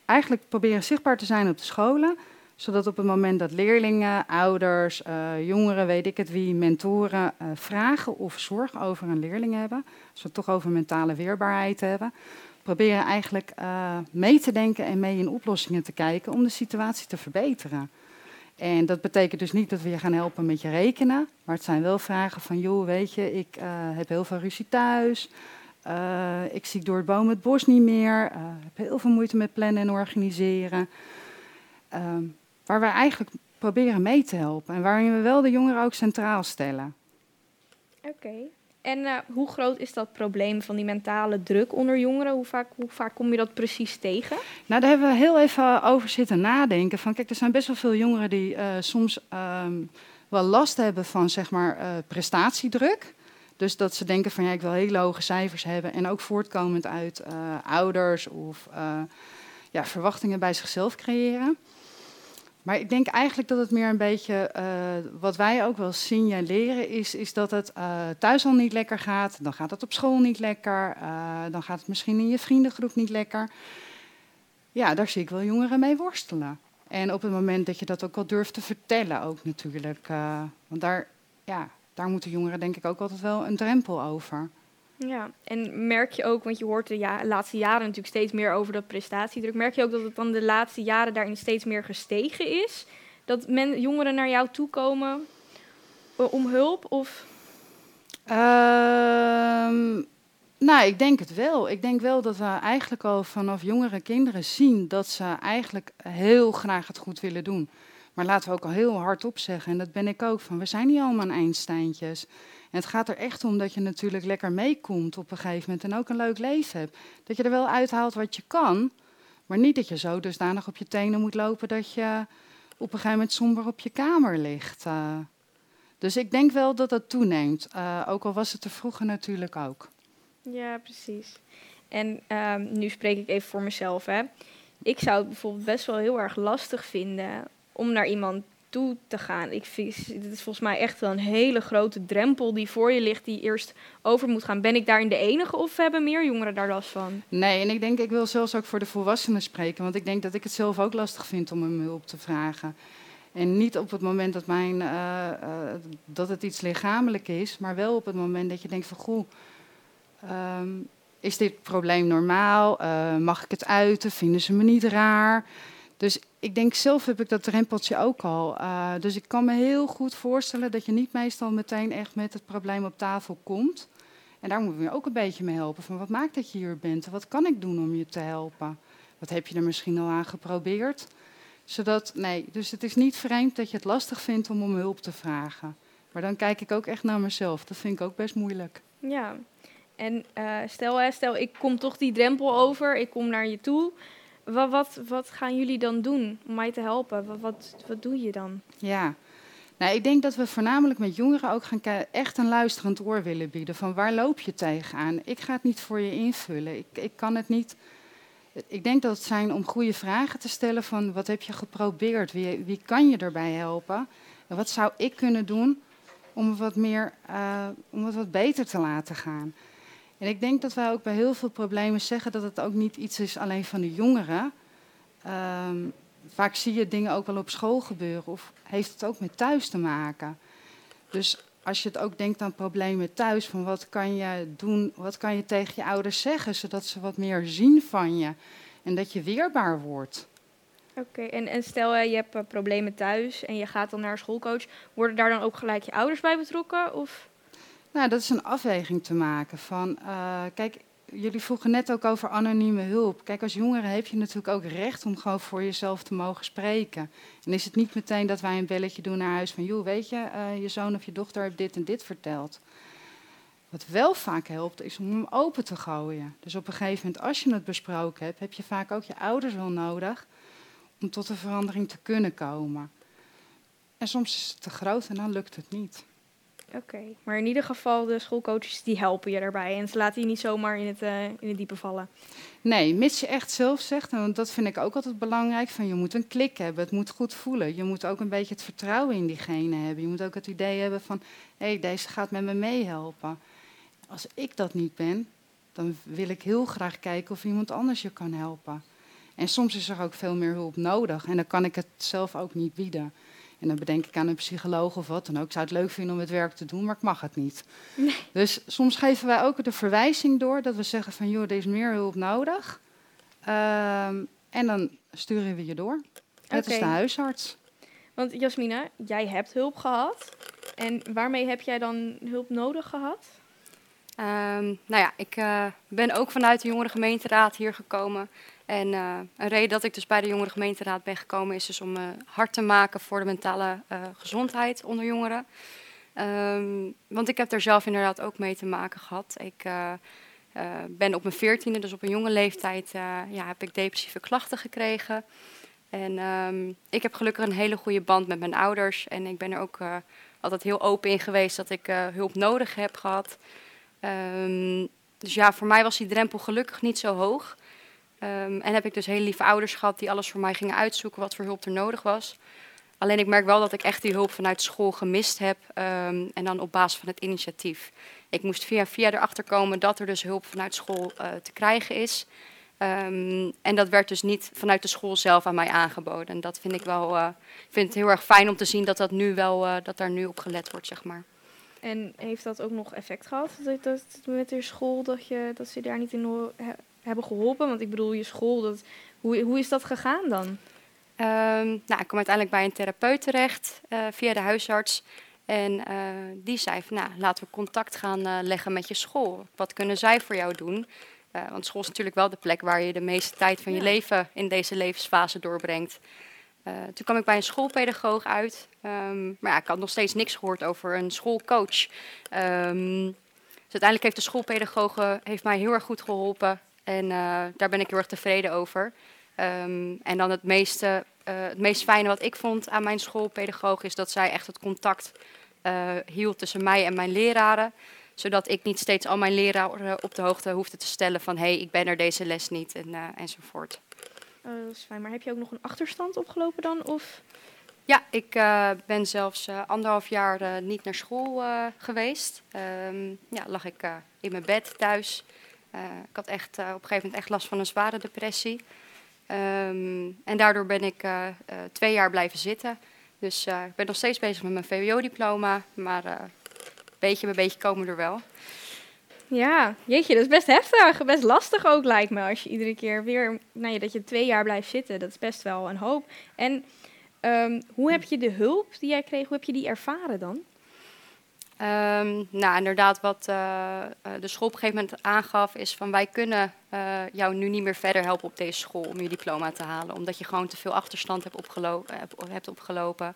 eigenlijk proberen zichtbaar te zijn op de scholen. Zodat op het moment dat leerlingen, ouders, eh, jongeren, weet ik het wie, mentoren eh, vragen of zorgen over een leerling hebben. Als we het toch over mentale weerbaarheid hebben. Proberen eigenlijk eh, mee te denken en mee in oplossingen te kijken om de situatie te verbeteren. En dat betekent dus niet dat we je gaan helpen met je rekenen. Maar het zijn wel vragen van, joh, weet je, ik heb heel veel ruzie thuis. Ik zie door het boom het bos niet meer. eh, heb heel veel moeite met plannen en organiseren. Ehm, waar we eigenlijk proberen mee te helpen. En waarin we wel de jongeren ook centraal stellen. Oké. En eh, hoe groot is dat probleem van die mentale druk onder jongeren? Hoe vaak, hoe vaak kom je dat precies tegen? Nou, daar hebben we heel even over zitten nadenken. Van, kijk, er zijn best wel veel jongeren die eh, soms ehm, wel last hebben van zeg maar, eh, prestatiedruk. Dus dat ze denken van ja, ik wil hele hoge cijfers hebben. En ook voortkomend uit ouders of ja, verwachtingen bij zichzelf creëren. Maar ik denk eigenlijk dat het meer een beetje, eh, wat wij ook wel signaleren, is, is dat het eh, thuis al niet lekker gaat. Dan gaat het op school niet lekker. eh, dan gaat het misschien in je vriendengroep niet lekker. Ja, daar zie ik wel jongeren mee worstelen. En op het moment dat je dat ook wel durft te vertellen, ook natuurlijk. want daar, ja, daar moeten jongeren denk ik ook altijd wel een drempel over. Ja, en merk je ook, want je hoort de laatste jaren natuurlijk steeds meer over dat prestatiedruk. Merk je ook dat het dan de laatste jaren daarin steeds meer gestegen is? Dat men, jongeren naar jou toe komen eh, om hulp? Of Ehm, nou, ik denk het wel. Ik denk wel dat we eigenlijk al vanaf jongere kinderen zien dat ze eigenlijk heel graag het goed willen doen. Maar laten we ook al heel hard op zeggen, en dat ben ik ook, van we zijn niet allemaal Einsteintjes. Het gaat er echt om dat je natuurlijk lekker meekomt op een gegeven moment en ook een leuk leven hebt. Dat je er wel uithaalt wat je kan, maar niet dat je zo dusdanig op je tenen moet lopen dat je op een gegeven moment somber op je kamer ligt. eh. Dus ik denk wel dat dat toeneemt. eh, ook al was het er vroeger natuurlijk ook. Ja, precies. En ehm, nu spreek ik even voor mezelf. Hè. Ik zou het bijvoorbeeld best wel heel erg lastig vinden om naar iemand toe te gaan? Ik vind, dit is volgens mij echt wel een hele grote drempel die voor je ligt, die eerst over moet gaan. Ben ik daarin de enige of hebben meer jongeren daar last van? Nee, en ik denk, ik wil zelfs ook voor de volwassenen spreken. Want ik denk dat ik het zelf ook lastig vind om hem hulp te vragen. En niet op het moment dat, mijn, eh, eh, dat het iets lichamelijk is, maar wel op het moment dat je denkt van goh, ehm, is dit probleem normaal? Eh, mag ik het uiten? Vinden ze me niet raar? Dus ik denk zelf heb ik dat drempeltje ook al. Uh, dus ik kan me heel goed voorstellen dat je niet meestal meteen echt met het probleem op tafel komt. En daar moeten we ook een beetje mee helpen. Van wat maakt dat je hier bent? Wat kan ik doen om je te helpen? Wat heb je er misschien al aan geprobeerd? Zodat, nee, dus het is niet vreemd dat je het lastig vindt om om hulp te vragen. Maar dan kijk ik ook echt naar mezelf. Dat vind ik ook best moeilijk. Ja, en uh, stel, stel ik kom toch die drempel over, ik kom naar je toe. Wat, wat, wat gaan jullie dan doen om mij te helpen? Wat, wat, doe je dan? Ja, nou, ik denk dat we voornamelijk met jongeren ook gaan echt een luisterend oor willen bieden. Van waar loop je tegenaan? Ik ga het niet voor je invullen. Ik, ik kan het niet. Ik denk dat het zijn om goede vragen te stellen van wat heb je geprobeerd? Wie, wie kan je erbij helpen? En wat zou ik kunnen doen om wat meer, uh, om het wat beter te laten gaan? En ik denk dat wij ook bij heel veel problemen zeggen dat het ook niet iets is alleen van de jongeren. Um, vaak zie je dingen ook wel op school gebeuren of heeft het ook met thuis te maken. Dus als je het ook denkt aan problemen thuis, van wat kan je doen, wat kan je tegen je ouders zeggen, zodat ze wat meer zien van je en dat je weerbaar wordt. Oké, en, en stel je hebt uh, problemen thuis en je gaat dan naar een schoolcoach, worden daar dan ook gelijk je ouders bij betrokken? Of? Nou, dat is een afweging te maken van, uh, kijk, jullie vroegen net ook over anonieme hulp. Kijk, als jongere heb je natuurlijk ook recht om gewoon voor jezelf te mogen spreken. En is het niet meteen dat wij een belletje doen naar huis van, joh, weet je, uh, je zoon of je dochter heeft dit en dit verteld. Wat wel vaak helpt, is om hem open te gooien. Dus op een gegeven moment, als je het besproken hebt, heb je vaak ook je ouders wel nodig om tot een verandering te kunnen komen. En soms is het te groot en dan lukt het niet. Oké, okay. maar in ieder geval de schoolcoaches die helpen je daarbij en ze laten je niet zomaar in het, uh, in het diepe vallen. Nee, mits je echt zelf zegt, en dat vind ik ook altijd belangrijk, van je moet een klik hebben, het moet goed voelen. Je moet ook een beetje het vertrouwen in diegene hebben. Je moet ook het idee hebben van, hé, hey, deze gaat met me meehelpen. Als ik dat niet ben, dan wil ik heel graag kijken of iemand anders je kan helpen. En soms is er ook veel meer hulp nodig en dan kan ik het zelf ook niet bieden. En dan bedenk ik aan een psycholoog of wat dan ook. Ik zou het leuk vinden om het werk te doen, maar ik mag het niet. Nee. Dus soms geven wij ook de verwijzing door dat we zeggen van joh, er is meer hulp nodig. Um, en dan sturen we je door. Dat okay. is de huisarts. Want Jasmina, jij hebt hulp gehad. En waarmee heb jij dan hulp nodig gehad? Um, nou ja, ik uh, ben ook vanuit de jongere gemeenteraad hier gekomen. En uh, een reden dat ik dus bij de jongere gemeenteraad ben gekomen is dus om uh, hard te maken voor de mentale uh, gezondheid onder jongeren. Um, want ik heb daar zelf inderdaad ook mee te maken gehad. Ik ben op mijn veertiende, dus op een jonge leeftijd, ja, heb ik depressieve klachten gekregen. En um, ik heb gelukkig een hele goede band met mijn ouders. En ik ben er ook altijd heel open in geweest dat ik hulp nodig heb gehad. Um, dus ja, voor mij was die drempel gelukkig niet zo hoog. Um, en heb ik dus hele lieve ouders gehad die alles voor mij gingen uitzoeken wat voor hulp er nodig was. Alleen ik merk wel dat ik echt die hulp vanuit school gemist heb. Um, en dan op basis van het initiatief. Ik moest via via erachter komen dat er dus hulp vanuit school uh, te krijgen is. Um, en dat werd dus niet vanuit de school zelf aan mij aangeboden. En dat vind ik wel, uh, vind het heel erg fijn om te zien dat, dat, nu wel, uh, dat daar nu op gelet wordt, zeg maar. En heeft dat ook nog effect gehad dat, dat met de school, dat, je, dat ze daar niet in hebben geholpen? Want ik bedoel, je school, dat, hoe, hoe is dat gegaan dan? Um, nou, ik kom uiteindelijk bij een therapeut terecht uh, via de huisarts. En uh, die zei van, nou, laten we contact gaan uh, leggen met je school. Wat kunnen zij voor jou doen? want school is natuurlijk wel de plek waar je de meeste tijd van je leven in deze levensfase doorbrengt. toen kwam ik bij een schoolpedagoog uit. Um, maar ja, ik had nog steeds niks gehoord over een schoolcoach. Um, dus uiteindelijk heeft de schoolpedagoog heeft mij heel erg goed geholpen. En uh, daar ben ik heel erg tevreden over. Um, en dan het, meeste, uh, het meest fijne wat ik vond aan mijn schoolpedagoog is dat zij echt het contact uh, hield tussen mij en mijn leraren. Zodat ik niet steeds al mijn leraren op de hoogte hoefde te stellen van hé, hey, ik ben er deze les niet en, enzovoort. Oh, dat is fijn. Maar heb je ook nog een achterstand opgelopen dan? Of? Ja, ik uh, ben zelfs uh, anderhalf jaar uh, niet naar school geweest. Um, ja, lag ik in mijn bed thuis. Ik had echt op een gegeven moment echt last van een zware depressie. Um, en daardoor ben ik twee jaar blijven zitten. Dus ik ben nog steeds bezig met mijn VWO-diploma, maar beetje bij beetje komen er wel. Ja, jeetje, dat is best heftig. Best lastig ook, lijkt me. Als je iedere keer weer, nou ja, dat je twee jaar blijft zitten. Dat is best wel een hoop. En um, hoe heb je de hulp die jij kreeg, hoe heb je die ervaren dan? Um, nou, inderdaad, wat uh, de school op een gegeven moment aangaf, is van wij kunnen uh, jou nu niet meer verder helpen op deze school om je diploma te halen. Omdat je gewoon te veel achterstand hebt, hebt opgelopen.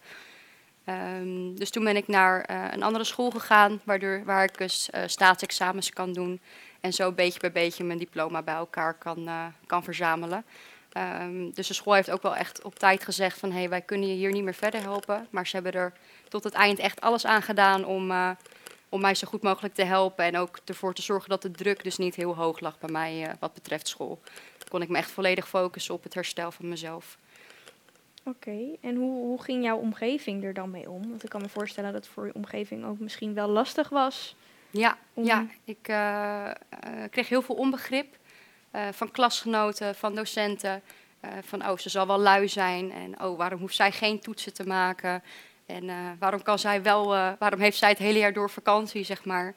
Um, dus toen ben ik naar een andere school gegaan, waardoor, waar ik dus staatsexamens kan doen. En zo beetje bij beetje mijn diploma bij elkaar kan, kan verzamelen. Um, dus de school heeft ook wel echt op tijd gezegd van... hé, hey, wij kunnen je hier niet meer verder helpen. Maar ze hebben er tot het eind echt alles aan gedaan om, om mij zo goed mogelijk te helpen. En ook ervoor te zorgen dat de druk dus niet heel hoog lag bij mij wat betreft school. Dan kon ik me echt volledig focussen op het herstel van mezelf. Oké, okay. en hoe, hoe ging jouw omgeving er dan mee om? Want ik kan me voorstellen dat het voor je omgeving ook misschien wel lastig was. Ja, om... ja. ik uh, uh, kreeg heel veel onbegrip van klasgenoten, van docenten. van, oh, ze zal wel lui zijn. En, oh, waarom hoeft zij geen toetsen te maken? En waarom, kan zij wel, waarom heeft zij het hele jaar door vakantie, zeg maar?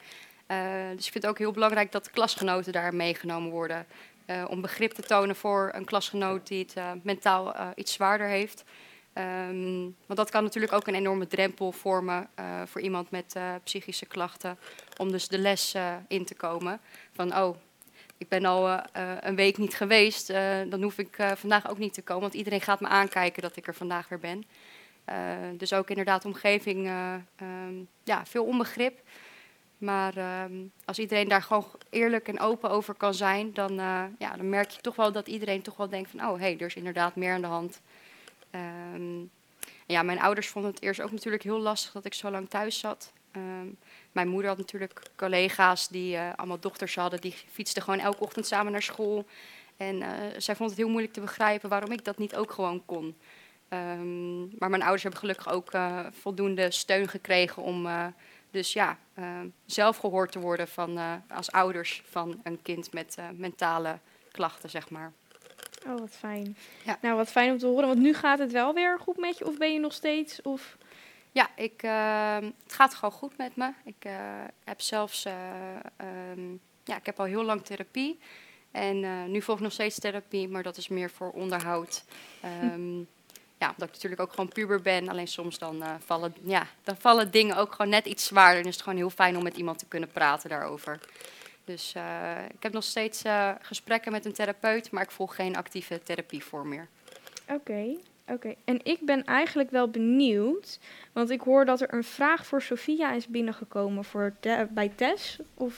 dus ik vind het ook heel belangrijk dat klasgenoten daar meegenomen worden. Om begrip te tonen voor een klasgenoot die het mentaal iets zwaarder heeft. Um, want dat kan natuurlijk ook een enorme drempel vormen voor iemand met psychische klachten. Om dus de les in te komen. Van oh, ik ben al een week niet geweest, dan hoef ik vandaag ook niet te komen. Want iedereen gaat me aankijken dat ik er vandaag weer ben. Dus ook inderdaad omgeving, um, ja, veel onbegrip. Maar um, als iedereen daar gewoon eerlijk en open over kan zijn, dan, uh, ja, dan merk je toch wel dat iedereen toch wel denkt van, oh hé, hey, er is inderdaad meer aan de hand. Um, ja, mijn ouders vonden het eerst ook natuurlijk heel lastig dat ik zo lang thuis zat. Mijn moeder had natuurlijk collega's die allemaal dochters hadden, die fietsten gewoon elke ochtend samen naar school. En zij vond het heel moeilijk te begrijpen waarom ik dat niet ook gewoon kon. Maar mijn ouders hebben gelukkig ook voldoende steun gekregen om dus ja, uh, zelf gehoord te worden van, uh, als ouders van een kind met mentale klachten, zeg maar. Oh, wat fijn. Ja. Nou, wat fijn om te horen, want nu gaat het wel weer goed met je, of ben je nog steeds? Of... Ja, ik, ehm, het gaat gewoon goed met me. Ik heb zelfs, um, ja, ik heb al heel lang therapie. En nu volg ik nog steeds therapie, maar dat is meer voor onderhoud. Um, ja, omdat ik natuurlijk ook gewoon puber ben. Alleen soms dan, uh, vallen, ja, dan vallen dingen ook gewoon net iets zwaarder. En is het gewoon heel fijn om met iemand te kunnen praten daarover. Dus uh, ik heb nog steeds uh, gesprekken met een therapeut, maar ik volg geen actieve therapievorm meer. Oké, okay, oké. Okay. En ik ben eigenlijk wel benieuwd, want ik hoor dat er een vraag voor Sofia is binnengekomen voor de, bij Tess. Of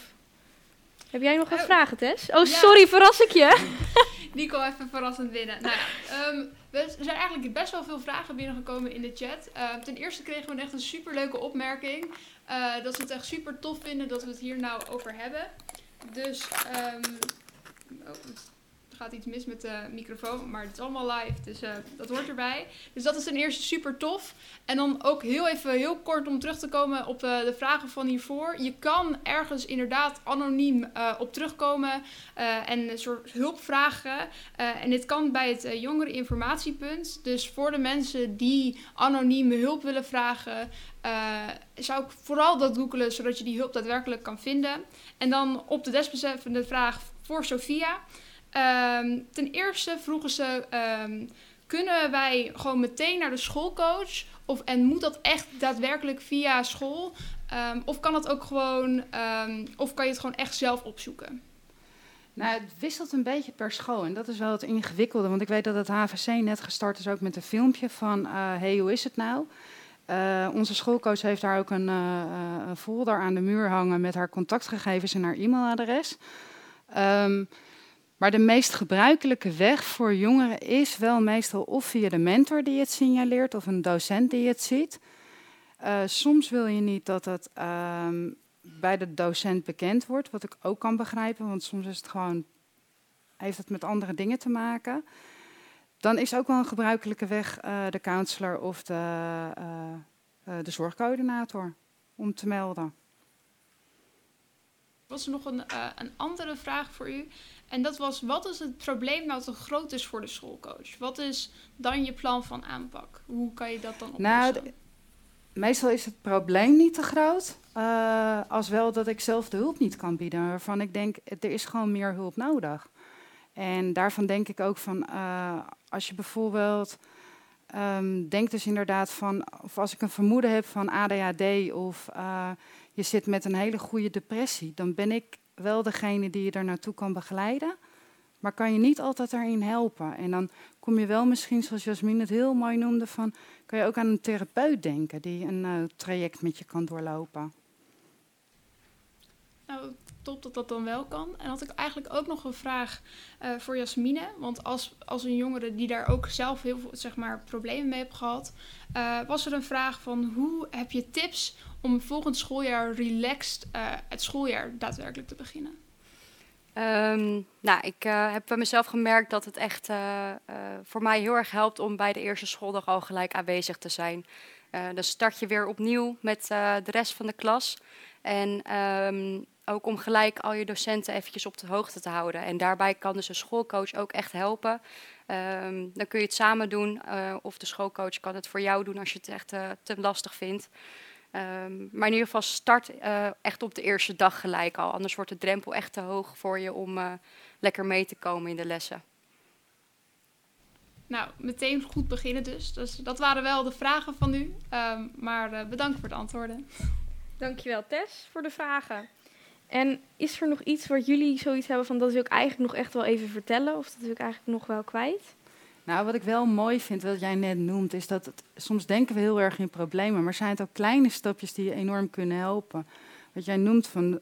heb jij nog een oh. vraag, Tess? Oh, sorry, verras ik je? Die kwam even verrassend binnen. Nou ja, um, er zijn eigenlijk best wel veel vragen binnengekomen in de chat. Uh, ten eerste kregen we echt een superleuke opmerking. Uh, dat ze het echt super tof vinden dat we het hier nou over hebben. Dus, um, gaat iets mis met de microfoon, maar het is allemaal live, dus uh, dat hoort erbij. Dus dat is ten eerste super tof. En dan ook heel even heel kort om terug te komen op uh, de vragen van hiervoor. Je kan ergens inderdaad anoniem uh, op terugkomen en een soort hulp vragen. en dit kan bij het jongereninformatiepunt. Dus voor de mensen die anonieme hulp willen vragen, zou ik vooral dat googelen, zodat je die hulp daadwerkelijk kan vinden. En dan op de desbetreffende vraag voor Sophia. Um, ten eerste vroegen ze: um, kunnen wij gewoon meteen naar de schoolcoach? Of, en moet dat echt daadwerkelijk via school? Um, of kan dat ook gewoon, of kan je het gewoon echt zelf opzoeken? Nou, het wisselt een beetje per school en dat is wel het ingewikkelde. Want ik weet dat het HVC net gestart is ook met een filmpje van: uh, hey, hoe is het nou? Uh, onze schoolcoach heeft daar ook een, uh, een folder aan de muur hangen met haar contactgegevens en haar e-mailadres. Maar de meest gebruikelijke weg voor jongeren is wel meestal of via de mentor die het signaleert of een docent die het ziet. Uh, soms wil je niet dat het uh, bij de docent bekend wordt, wat ik ook kan begrijpen, want soms is het gewoon, heeft het met andere dingen te maken. dan is ook wel een gebruikelijke weg eh, de counselor of de, eh, eh, de zorgcoördinator om te melden. Was er nog een, eh, een andere vraag voor u. En dat was, wat is het probleem nou te groot is voor de schoolcoach? Wat is dan je plan van aanpak? Hoe kan je dat dan oplossen? Nou, meestal is het probleem niet te groot. eh, als wel dat ik zelf de hulp niet kan bieden. Waarvan ik denk, er is gewoon meer hulp nodig. En daarvan denk ik ook van, eh, als je bijvoorbeeld ehm, denkt dus inderdaad van, of als ik een vermoeden heb van ADHD of je zit met een hele goede depressie, dan ben ik wel degene die je er naartoe kan begeleiden. Maar kan je niet altijd daarin helpen. En dan kom je wel misschien, zoals Jasmin het heel mooi noemde, van kan je ook aan een therapeut denken die een eh, traject met je kan doorlopen. Nou, top dat dat dan wel kan. En had ik eigenlijk ook nog een vraag eh, voor Jasmine. Want als, als een jongere die daar ook zelf heel veel zeg maar, problemen mee heeft gehad, eh, was er een vraag van hoe heb je tips om volgend schooljaar relaxed eh, het schooljaar daadwerkelijk te beginnen? Ehm, nou, ik heb bij mezelf gemerkt dat het echt voor mij heel erg helpt om bij de eerste schooldag al gelijk aanwezig te zijn. Dan start je weer opnieuw met de rest van de klas. En ehm, ook om gelijk al je docenten eventjes op de hoogte te houden. En daarbij kan dus een schoolcoach ook echt helpen. Ehm, dan kun je het samen doen, eh, of de schoolcoach kan het voor jou doen als je het echt eh, te lastig vindt. Ehm, maar in ieder geval start eh, echt op de eerste dag gelijk al. Anders wordt de drempel echt te hoog voor je om eh, lekker mee te komen in de lessen. Nou, meteen goed beginnen dus. dus dat waren wel de vragen van u. Ehm, maar eh, bedankt voor de antwoorden. Dankjewel Tess voor de vragen. En is er nog iets wat jullie zoiets hebben van dat wil ik eigenlijk nog echt wel even vertellen? Of dat wil ik eigenlijk nog wel kwijt? Nou, wat ik wel mooi vind, wat jij net noemt, is dat het, soms denken we heel erg in problemen, maar zijn het ook kleine stapjes die je enorm kunnen helpen. Wat jij noemt van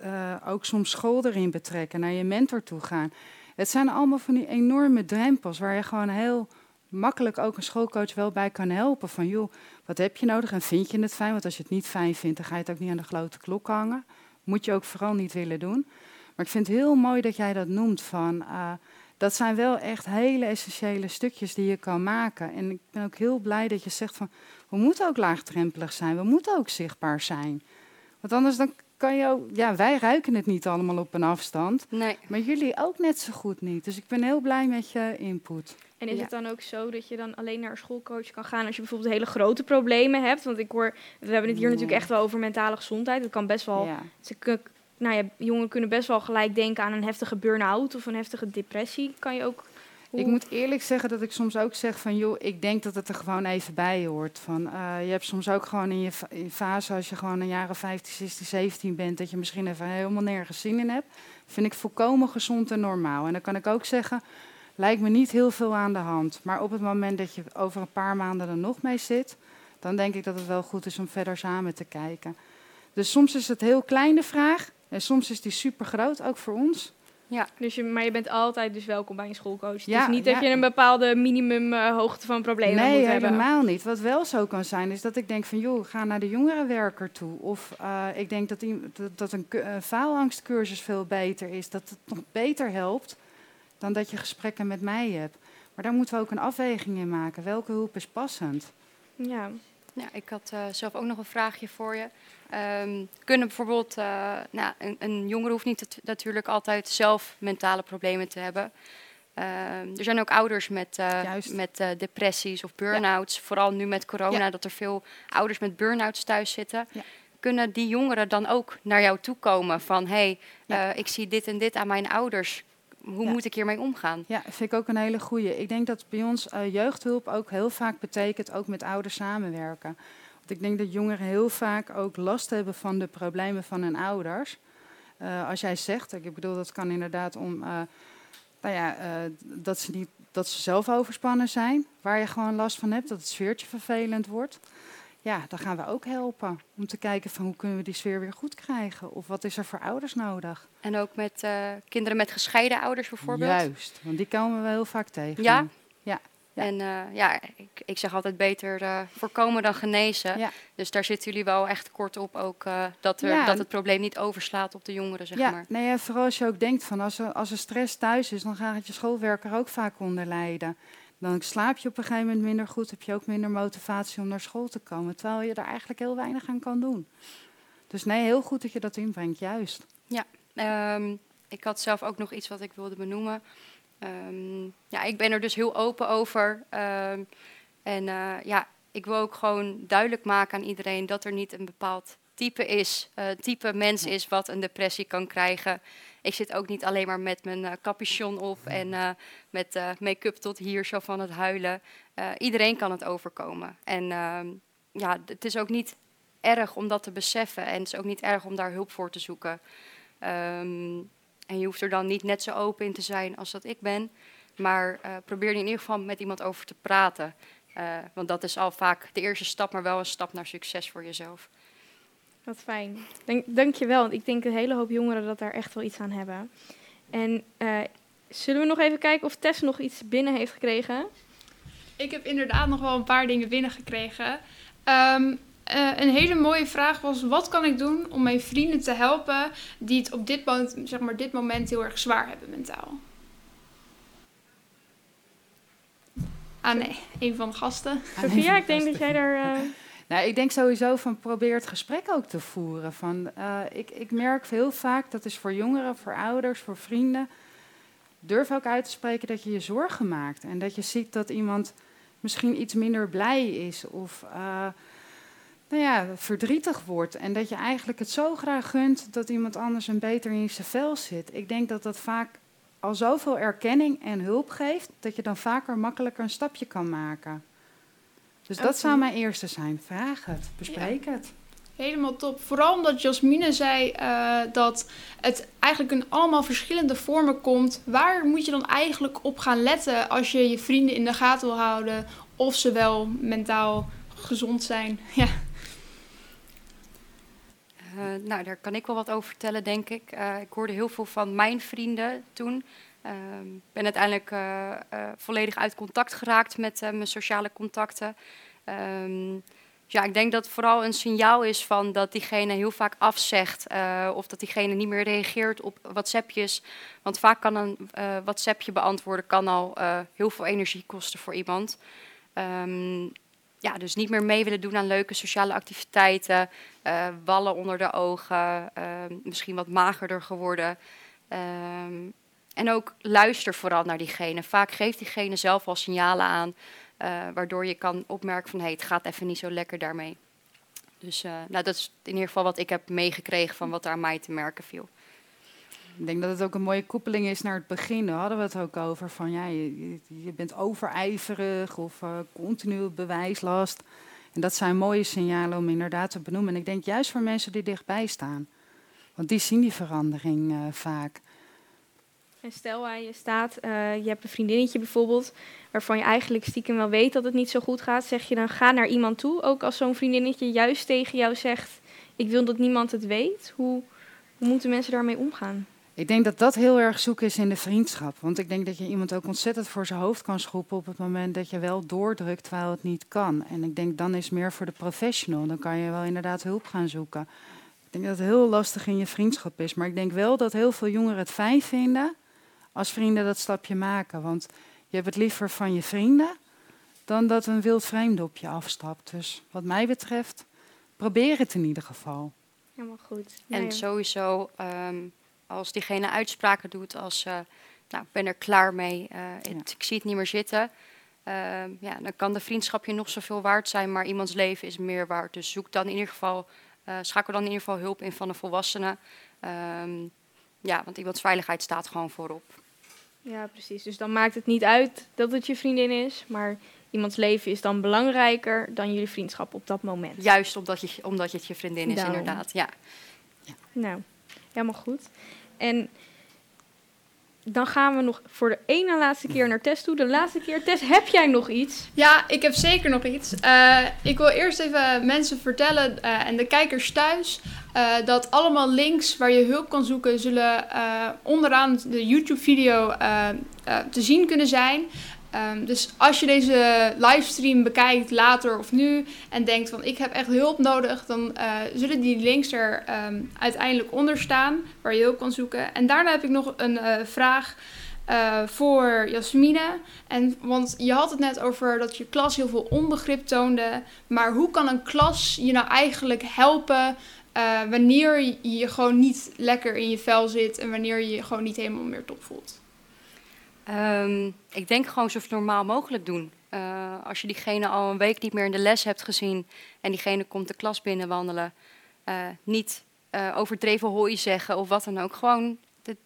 eh, ook soms school erin betrekken, naar je mentor toe gaan. Het zijn allemaal van die enorme drempels waar je gewoon heel makkelijk ook een schoolcoach wel bij kan helpen. Van joh, wat heb je nodig en vind je het fijn? Want als je het niet fijn vindt, dan ga je het ook niet aan de grote klok hangen. Moet je ook vooral niet willen doen. Maar ik vind het heel mooi dat jij dat noemt van... eh, dat zijn wel echt hele essentiële stukjes die je kan maken. En ik ben ook heel blij dat je zegt van... we moeten ook laagdrempelig zijn, we moeten ook zichtbaar zijn. Want anders dan kan je ook... Ja, wij ruiken het niet allemaal op een afstand. Nee. Maar jullie ook net zo goed niet. Dus ik ben heel blij met je input. En is Ja. het dan ook zo dat je dan alleen naar een schoolcoach kan gaan als je bijvoorbeeld hele grote problemen hebt? Want ik hoor, we hebben het hier natuurlijk echt wel over mentale gezondheid. Het kan best wel, Ja. ze kun- nou ja, jongeren kunnen best wel gelijk denken aan een heftige burn-out of een heftige depressie. Kan je ook. Ik moet eerlijk zeggen dat ik soms ook zeg van... joh, ik denk dat het er gewoon even bij hoort. Van, eh, je hebt soms ook gewoon in je, fa- in je fase... als je gewoon een jaren 15, 16, 17 bent... dat je misschien even helemaal nergens zin in hebt. Vind ik volkomen gezond en normaal. En dan kan ik ook zeggen... lijkt me niet heel veel aan de hand. Maar op het moment dat je over een paar maanden er nog mee zit... dan denk ik dat het wel goed is om verder samen te kijken. Dus soms is het heel kleine vraag... en soms is die super groot, ook voor ons... Ja. Dus je, maar je bent altijd dus welkom bij een schoolcoach. Ja, het is niet dat je een bepaalde minimum eh, hoogte van problemen nee, moet hebben. helemaal niet. Wat wel zo kan zijn, is dat ik denk van... joh, ga naar de jongerenwerker toe. Of eh, ik denk dat, die, dat, dat een, een faalangstcursus veel beter is. Dat het nog beter helpt dan dat je gesprekken met mij hebt. Maar daar moeten we ook een afweging in maken. Welke hulp is passend? Ja. Ja, ik had eh, zelf ook nog een vraagje voor je. Ehm, kunnen bijvoorbeeld, eh, nou, een, een jongere hoeft niet nat- natuurlijk altijd zelf mentale problemen te hebben. Ehm, er zijn ook ouders met, eh, met eh, depressies of burn-outs. Vooral nu met corona, Ja. dat er veel ouders met burn-outs thuis zitten. Kunnen die jongeren dan ook naar jou toe komen van... hé, hey, eh, ik zie dit en dit aan mijn ouders. Hoe Ja. moet ik hiermee omgaan? Ja, vind ik ook een hele goeie. Ik denk dat bij ons eh, jeugdhulp ook heel vaak betekent ook met ouders samenwerken. Want ik denk dat jongeren heel vaak ook last hebben van de problemen van hun ouders. Eh, als jij zegt, ik bedoel, dat kan inderdaad om, eh, nou ja, dat, ze niet, dat ze zelf overspannen zijn, waar je gewoon last van hebt, dat het sfeertje vervelend wordt. Ja, dan gaan we ook helpen om te kijken van hoe kunnen we die sfeer weer goed krijgen. Of wat is er voor ouders nodig. En ook met eh, kinderen met gescheiden ouders bijvoorbeeld? Juist, want die komen we heel vaak tegen. Ja? Ja. En eh, ja, ik, ik zeg altijd beter eh, voorkomen dan genezen. Dus daar zitten jullie wel echt kort op ook dat, er, Ja. dat het probleem niet overslaat op de jongeren, zeg ja, maar. nee, ja, vooral als je ook denkt van als er, als er stress thuis is, dan gaat je schoolwerker ook vaak onder lijden. Dan slaap je op een gegeven moment minder goed, heb je ook minder motivatie om naar school te komen. Terwijl je er eigenlijk heel weinig aan kan doen. Dus nee, heel goed dat je dat inbrengt, juist. Ja, ehm, ik had zelf ook nog iets wat ik wilde benoemen. Ehm, ja, ik ben er dus heel open over. Ehm, en eh, ja, ik wil ook gewoon duidelijk maken aan iedereen dat er niet een bepaald type is, uh, type mens is wat een depressie kan krijgen. Ik zit ook niet alleen maar met mijn uh, capuchon op en met make-up tot hier zo van het huilen. iedereen kan het overkomen. En ehm, ja, het is ook niet erg om dat te beseffen en het is ook niet erg om daar hulp voor te zoeken. Um, en je hoeft er dan niet net zo open in te zijn als dat ik ben. Maar uh, probeer er in ieder geval met iemand over te praten. Uh, want dat is al vaak de eerste stap, maar wel een stap naar succes voor jezelf. Wat fijn. Dank, dank je wel. Want ik denk een hele hoop jongeren dat daar echt wel iets aan hebben. En uh, zullen we nog even kijken of Tess nog iets binnen heeft gekregen? Ik heb inderdaad nog wel een paar dingen binnengekregen. Um, uh, een hele mooie vraag was: wat kan ik doen om mijn vrienden te helpen die het op dit moment, zeg maar, dit moment heel erg zwaar hebben mentaal? Ah nee, een van de gasten. Sophia, ik denk dat jij daar. Uh... Nou, ik denk sowieso van probeer het gesprek ook te voeren. Van, uh, ik, ik merk heel vaak, dat is voor jongeren, voor ouders, voor vrienden. Durf ook uit te spreken dat je je zorgen maakt. En dat je ziet dat iemand misschien iets minder blij is. Of uh, nou ja, verdrietig wordt. En dat je eigenlijk het zo graag gunt dat iemand anders een beter in zijn vel zit. Ik denk dat dat vaak al zoveel erkenning en hulp geeft, dat je dan vaker makkelijker een stapje kan maken. Dus dat zou mijn eerste zijn. Vraag het, bespreek het. Helemaal top. Vooral omdat Jasmine zei uh, dat het eigenlijk in allemaal verschillende vormen komt. Waar moet je dan eigenlijk op gaan letten als je je vrienden in de gaten wil houden of ze wel mentaal gezond zijn? Ja. Uh, nou, daar kan ik wel wat over vertellen, denk ik. Uh, ik hoorde heel veel van mijn vrienden toen. Ik uh, ben uiteindelijk uh, volledig uit contact geraakt met mijn sociale contacten. Um, ja, ik denk dat het vooral een signaal is van dat diegene heel vaak afzegt of dat diegene niet meer reageert op WhatsAppjes. Want vaak kan een WhatsAppje beantwoorden kan al heel veel energie kosten voor iemand. Um, ja, dus niet meer mee willen doen aan leuke sociale activiteiten, wallen onder de ogen, misschien wat magerder geworden. En ook luister vooral naar diegene. Vaak geeft diegene zelf al signalen aan, uh, waardoor je kan opmerken van hey, het gaat even niet zo lekker daarmee. Dus nou, dat is in ieder geval wat ik heb meegekregen van wat er aan mij te merken viel. Ik denk dat het ook een mooie koppeling is naar het begin. Daar hadden we het ook over van ja, je, bent overijverig of uh, continu bewijslast. En dat zijn mooie signalen om inderdaad te benoemen. En ik denk juist voor mensen die dichtbij staan. Want die zien die verandering vaak. En stel waar je staat, uh, je hebt een vriendinnetje bijvoorbeeld, waarvan je eigenlijk stiekem wel weet dat het niet zo goed gaat. Zeg je dan ga naar iemand toe, ook als zo'n vriendinnetje juist tegen jou zegt, ik wil dat niemand het weet. Hoe, hoe moeten mensen daarmee omgaan? Ik denk dat dat heel erg zoek is in de vriendschap. Want ik denk dat je iemand ook ontzettend voor zijn hoofd kan schroepen op het moment dat je wel doordrukt terwijl het niet kan. En ik denk dan is meer voor de professional. Dan kan je wel inderdaad hulp gaan zoeken. Ik denk dat het heel lastig in je vriendschap is. Maar ik denk wel dat heel veel jongeren het fijn vinden als vrienden dat stapje maken. Want je hebt het liever van je vrienden dan dat een wild vreemde op je afstapt. Dus wat mij betreft, probeer het in ieder geval. Helemaal goed. En sowieso. Um, als diegene uitspraken doet als, uh, nou, ik ben er klaar mee, uh, ja. het, ik zie het niet meer zitten. Uh, ja, dan kan de vriendschap je nog zoveel waard zijn, maar iemands leven is meer waard. Dus zoek dan in ieder geval, eh, schakel dan in ieder geval hulp in van een volwassene. Um, ja, want iemands veiligheid staat gewoon voorop. Ja, precies. Dus dan maakt het niet uit dat het je vriendin is, maar iemands leven is dan belangrijker dan jullie vriendschap op dat moment. Juist omdat, je, omdat het je vriendin is, Daarom. inderdaad. Ja. ja. Nou, helemaal goed. En dan gaan we nog voor de ene laatste keer naar Tess toe. De laatste keer, Tess, heb jij nog iets? Ja, ik heb zeker nog iets. Uh, ik wil eerst even mensen vertellen uh, en de kijkers thuis... Uh, dat allemaal links waar je hulp kan zoeken... zullen onderaan de YouTube-video te zien kunnen zijn... Um, dus als je deze livestream bekijkt later of nu en denkt van ik heb echt hulp nodig, dan zullen die links er um, uiteindelijk onder staan waar je hulp kan zoeken. En daarna heb ik nog een vraag. eh, voor Jasmine. En, want je had het net over dat je klas heel veel onbegrip toonde. Maar hoe kan een klas je nou eigenlijk helpen eh, wanneer je gewoon niet lekker in je vel zit en wanneer je je gewoon niet helemaal meer top voelt? Ehm, ik denk gewoon zo normaal mogelijk doen. Eh, als je diegene al een week niet meer in de les hebt gezien en diegene komt de klas binnenwandelen, uh, niet overdreven hooi zeggen of wat dan ook. Gewoon,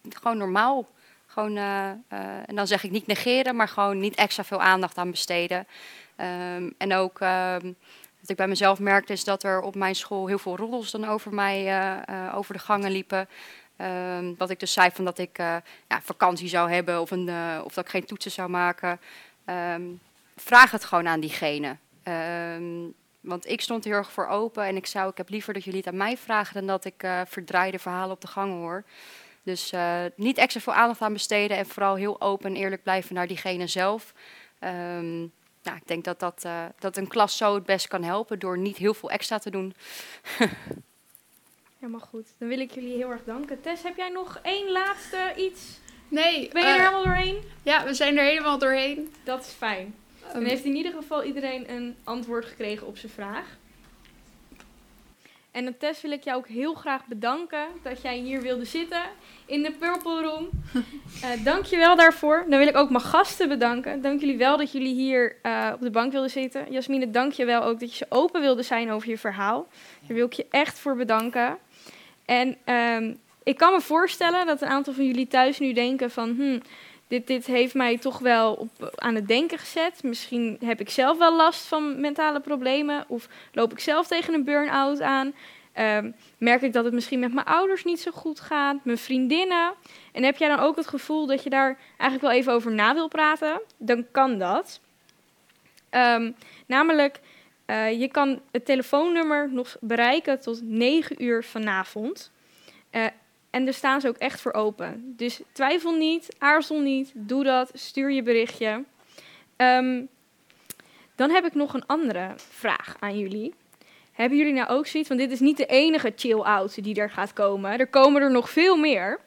gewoon normaal. Gewoon, en dan zeg ik niet negeren, maar gewoon niet extra veel aandacht aan besteden. Um, en ook ehm, wat ik bij mezelf merkte is dat er op mijn school heel veel roddels dan over mij over de gangen liepen. Um, wat ik dus zei van dat ik ja, vakantie zou hebben of, een, of dat ik geen toetsen zou maken vraag het gewoon aan diegene. Um, want ik stond heel erg voor open en ik zou, ik heb liever dat jullie het aan mij vragen dan dat ik uh, verdraaide verhalen op de gang hoor. Dus niet extra veel aandacht aan besteden en vooral heel open en eerlijk blijven naar diegene zelf. Um, nou, ik denk dat, dat, uh, dat een klas zo het best kan helpen door niet heel veel extra te doen. Helemaal goed. Dan wil ik jullie heel erg danken. Tess, heb jij nog één laatste iets? Nee. Ben je er helemaal doorheen? Ja, we zijn er helemaal doorheen. Dat is fijn. Dan Um, heeft in ieder geval iedereen een antwoord gekregen op zijn vraag. En dan Tess wil ik jou ook heel graag bedanken dat jij hier wilde zitten in de Purple Room. uh, dank je wel daarvoor. Dan wil ik ook mijn gasten bedanken. Dank jullie wel dat jullie hier uh, op de bank wilden zitten. Jasmine, dank je wel ook dat je zo open wilde zijn over je verhaal. Daar wil ik je echt voor bedanken. En um, ik kan me voorstellen dat een aantal van jullie thuis nu denken van... Hmm, dit, dit heeft mij toch wel op, aan het denken gezet. Misschien heb ik zelf wel last van mentale problemen. Of loop ik zelf tegen een burn-out aan. Um, merk ik dat het misschien met mijn ouders niet zo goed gaat. Mijn vriendinnen. En heb jij dan ook het gevoel dat je daar eigenlijk wel even over na wil praten? Dan kan dat. Um, namelijk, uh, je kan het telefoonnummer nog bereiken tot 9 uur vanavond. Uh, En daar staan ze ook echt voor open. Dus twijfel niet, aarzel niet, doe dat, stuur je berichtje. Um, dan heb ik nog een andere vraag aan jullie. Hebben jullie nou ook zoiets, want dit is niet de enige chill-out die er gaat komen. Er komen er nog veel meer.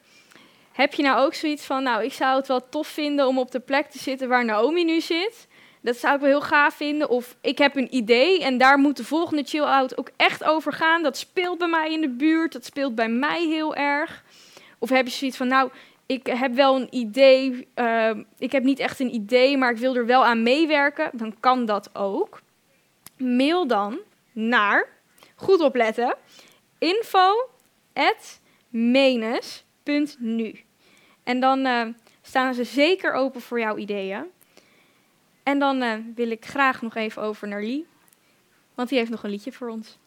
Heb je nou ook zoiets van, nou, ik zou het wel tof vinden om op de plek te zitten waar Naomi nu zit. Dat zou ik wel heel gaaf vinden. Of ik heb een idee en daar moet de volgende chill-out ook echt over gaan. Dat speelt bij mij in de buurt, dat speelt bij mij heel erg. Of heb je zoiets van, nou, ik heb wel een idee. Uh, ik heb niet echt een idee, maar ik wil er wel aan meewerken. Dan kan dat ook. Mail dan naar, goed opletten, info menes.nu. En dan uh, staan ze zeker open voor jouw ideeën. En dan uh, wil ik graag nog even over naar Lee, want die heeft nog een liedje voor ons.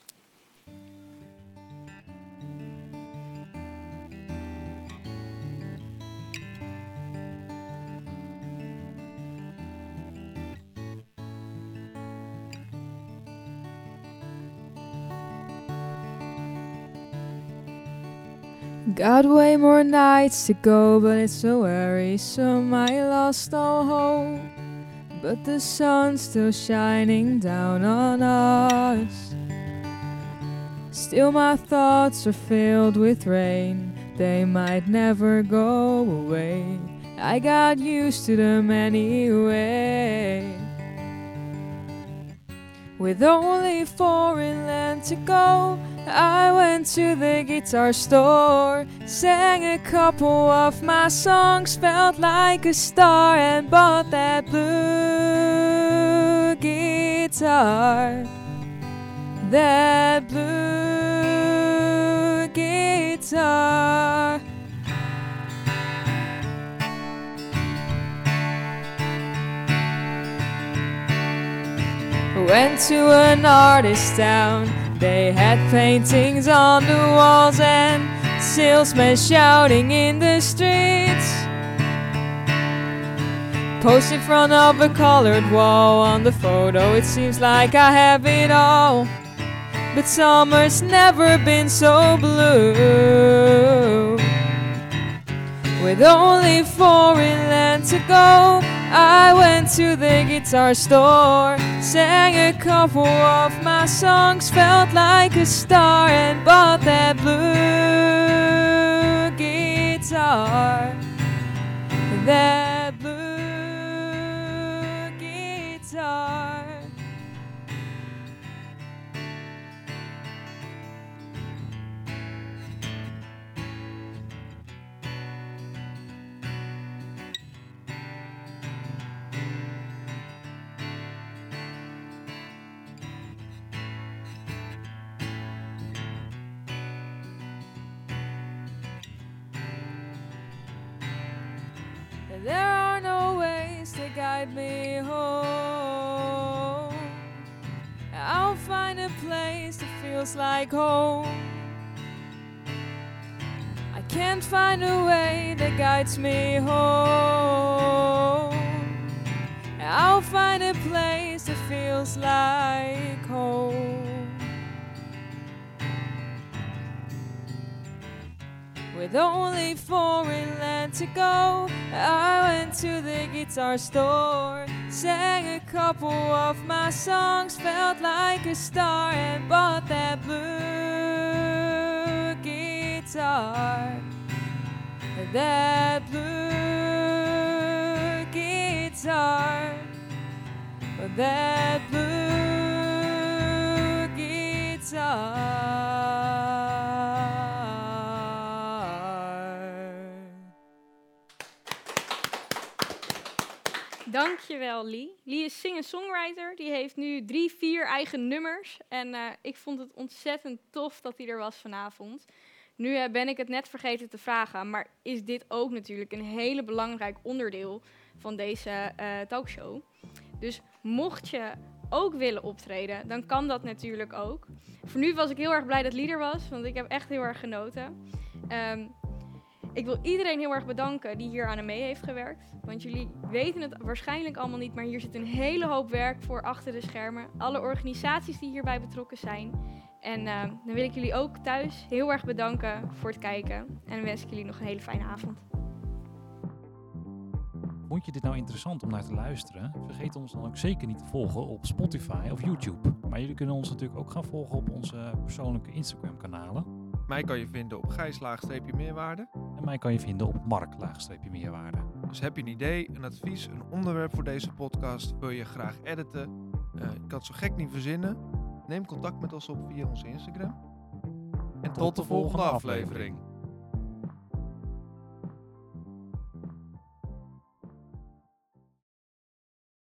Got way more nights to go, but it's so wearisome. I lost all hope. But the sun's still shining down on us. Still, my thoughts are filled with rain. They might never go away. I got used to them anyway. With only foreign land to go, I went to the guitar store, sang a couple of my songs, felt like a star, and bought that blue guitar. That blue guitar. Went to an artist town. They had paintings on the walls and salesmen shouting in the streets. Post in front of a colored wall on the photo, it seems like I have it all. But summer's never been so blue. With only foreign land to go, I went to the guitar store, sang a couple of my songs, felt like a star, and bought that blue guitar. that guide me home. I'll find a place that feels like home. I can't find a way that guides me home. I'll find a place that feels like home. With only foreign land to go, I went to the guitar store, sang a couple of my songs, felt like a star, and bought that blue guitar. That blue guitar. That blue guitar. Dankjewel, Lee. Lee is singer-songwriter. Die heeft nu drie, vier eigen nummers. En eh, ik vond het ontzettend tof dat hij er was vanavond. Nu eh, ben ik het net vergeten te vragen, maar is dit ook natuurlijk een hele belangrijk onderdeel van deze eh, talkshow? Dus mocht je ook willen optreden, dan kan dat natuurlijk ook. Voor nu was ik heel erg blij dat Lee er was, want ik heb echt heel erg genoten. Ehm, ik wil iedereen heel erg bedanken die hier aan mee heeft gewerkt. Want jullie weten het waarschijnlijk allemaal niet, maar hier zit een hele hoop werk voor achter de schermen. Alle organisaties die hierbij betrokken zijn. En eh, dan wil ik jullie ook thuis heel erg bedanken voor het kijken. En wens ik jullie nog een hele fijne avond. Vond je dit nou interessant om naar te luisteren? Vergeet ons dan ook zeker niet te volgen op Spotify of YouTube. Maar jullie kunnen ons natuurlijk ook gaan volgen op onze persoonlijke Instagram kanalen. Mij kan je vinden op Gijs-meerwaarde. En mij kan je vinden op Mark-meerwaarde. Dus heb je een idee, een advies, een onderwerp voor deze podcast, wil je graag editen? eh, ik kan het zo gek niet verzinnen. Neem contact met ons op via onze Instagram. En tot, de volgende aflevering.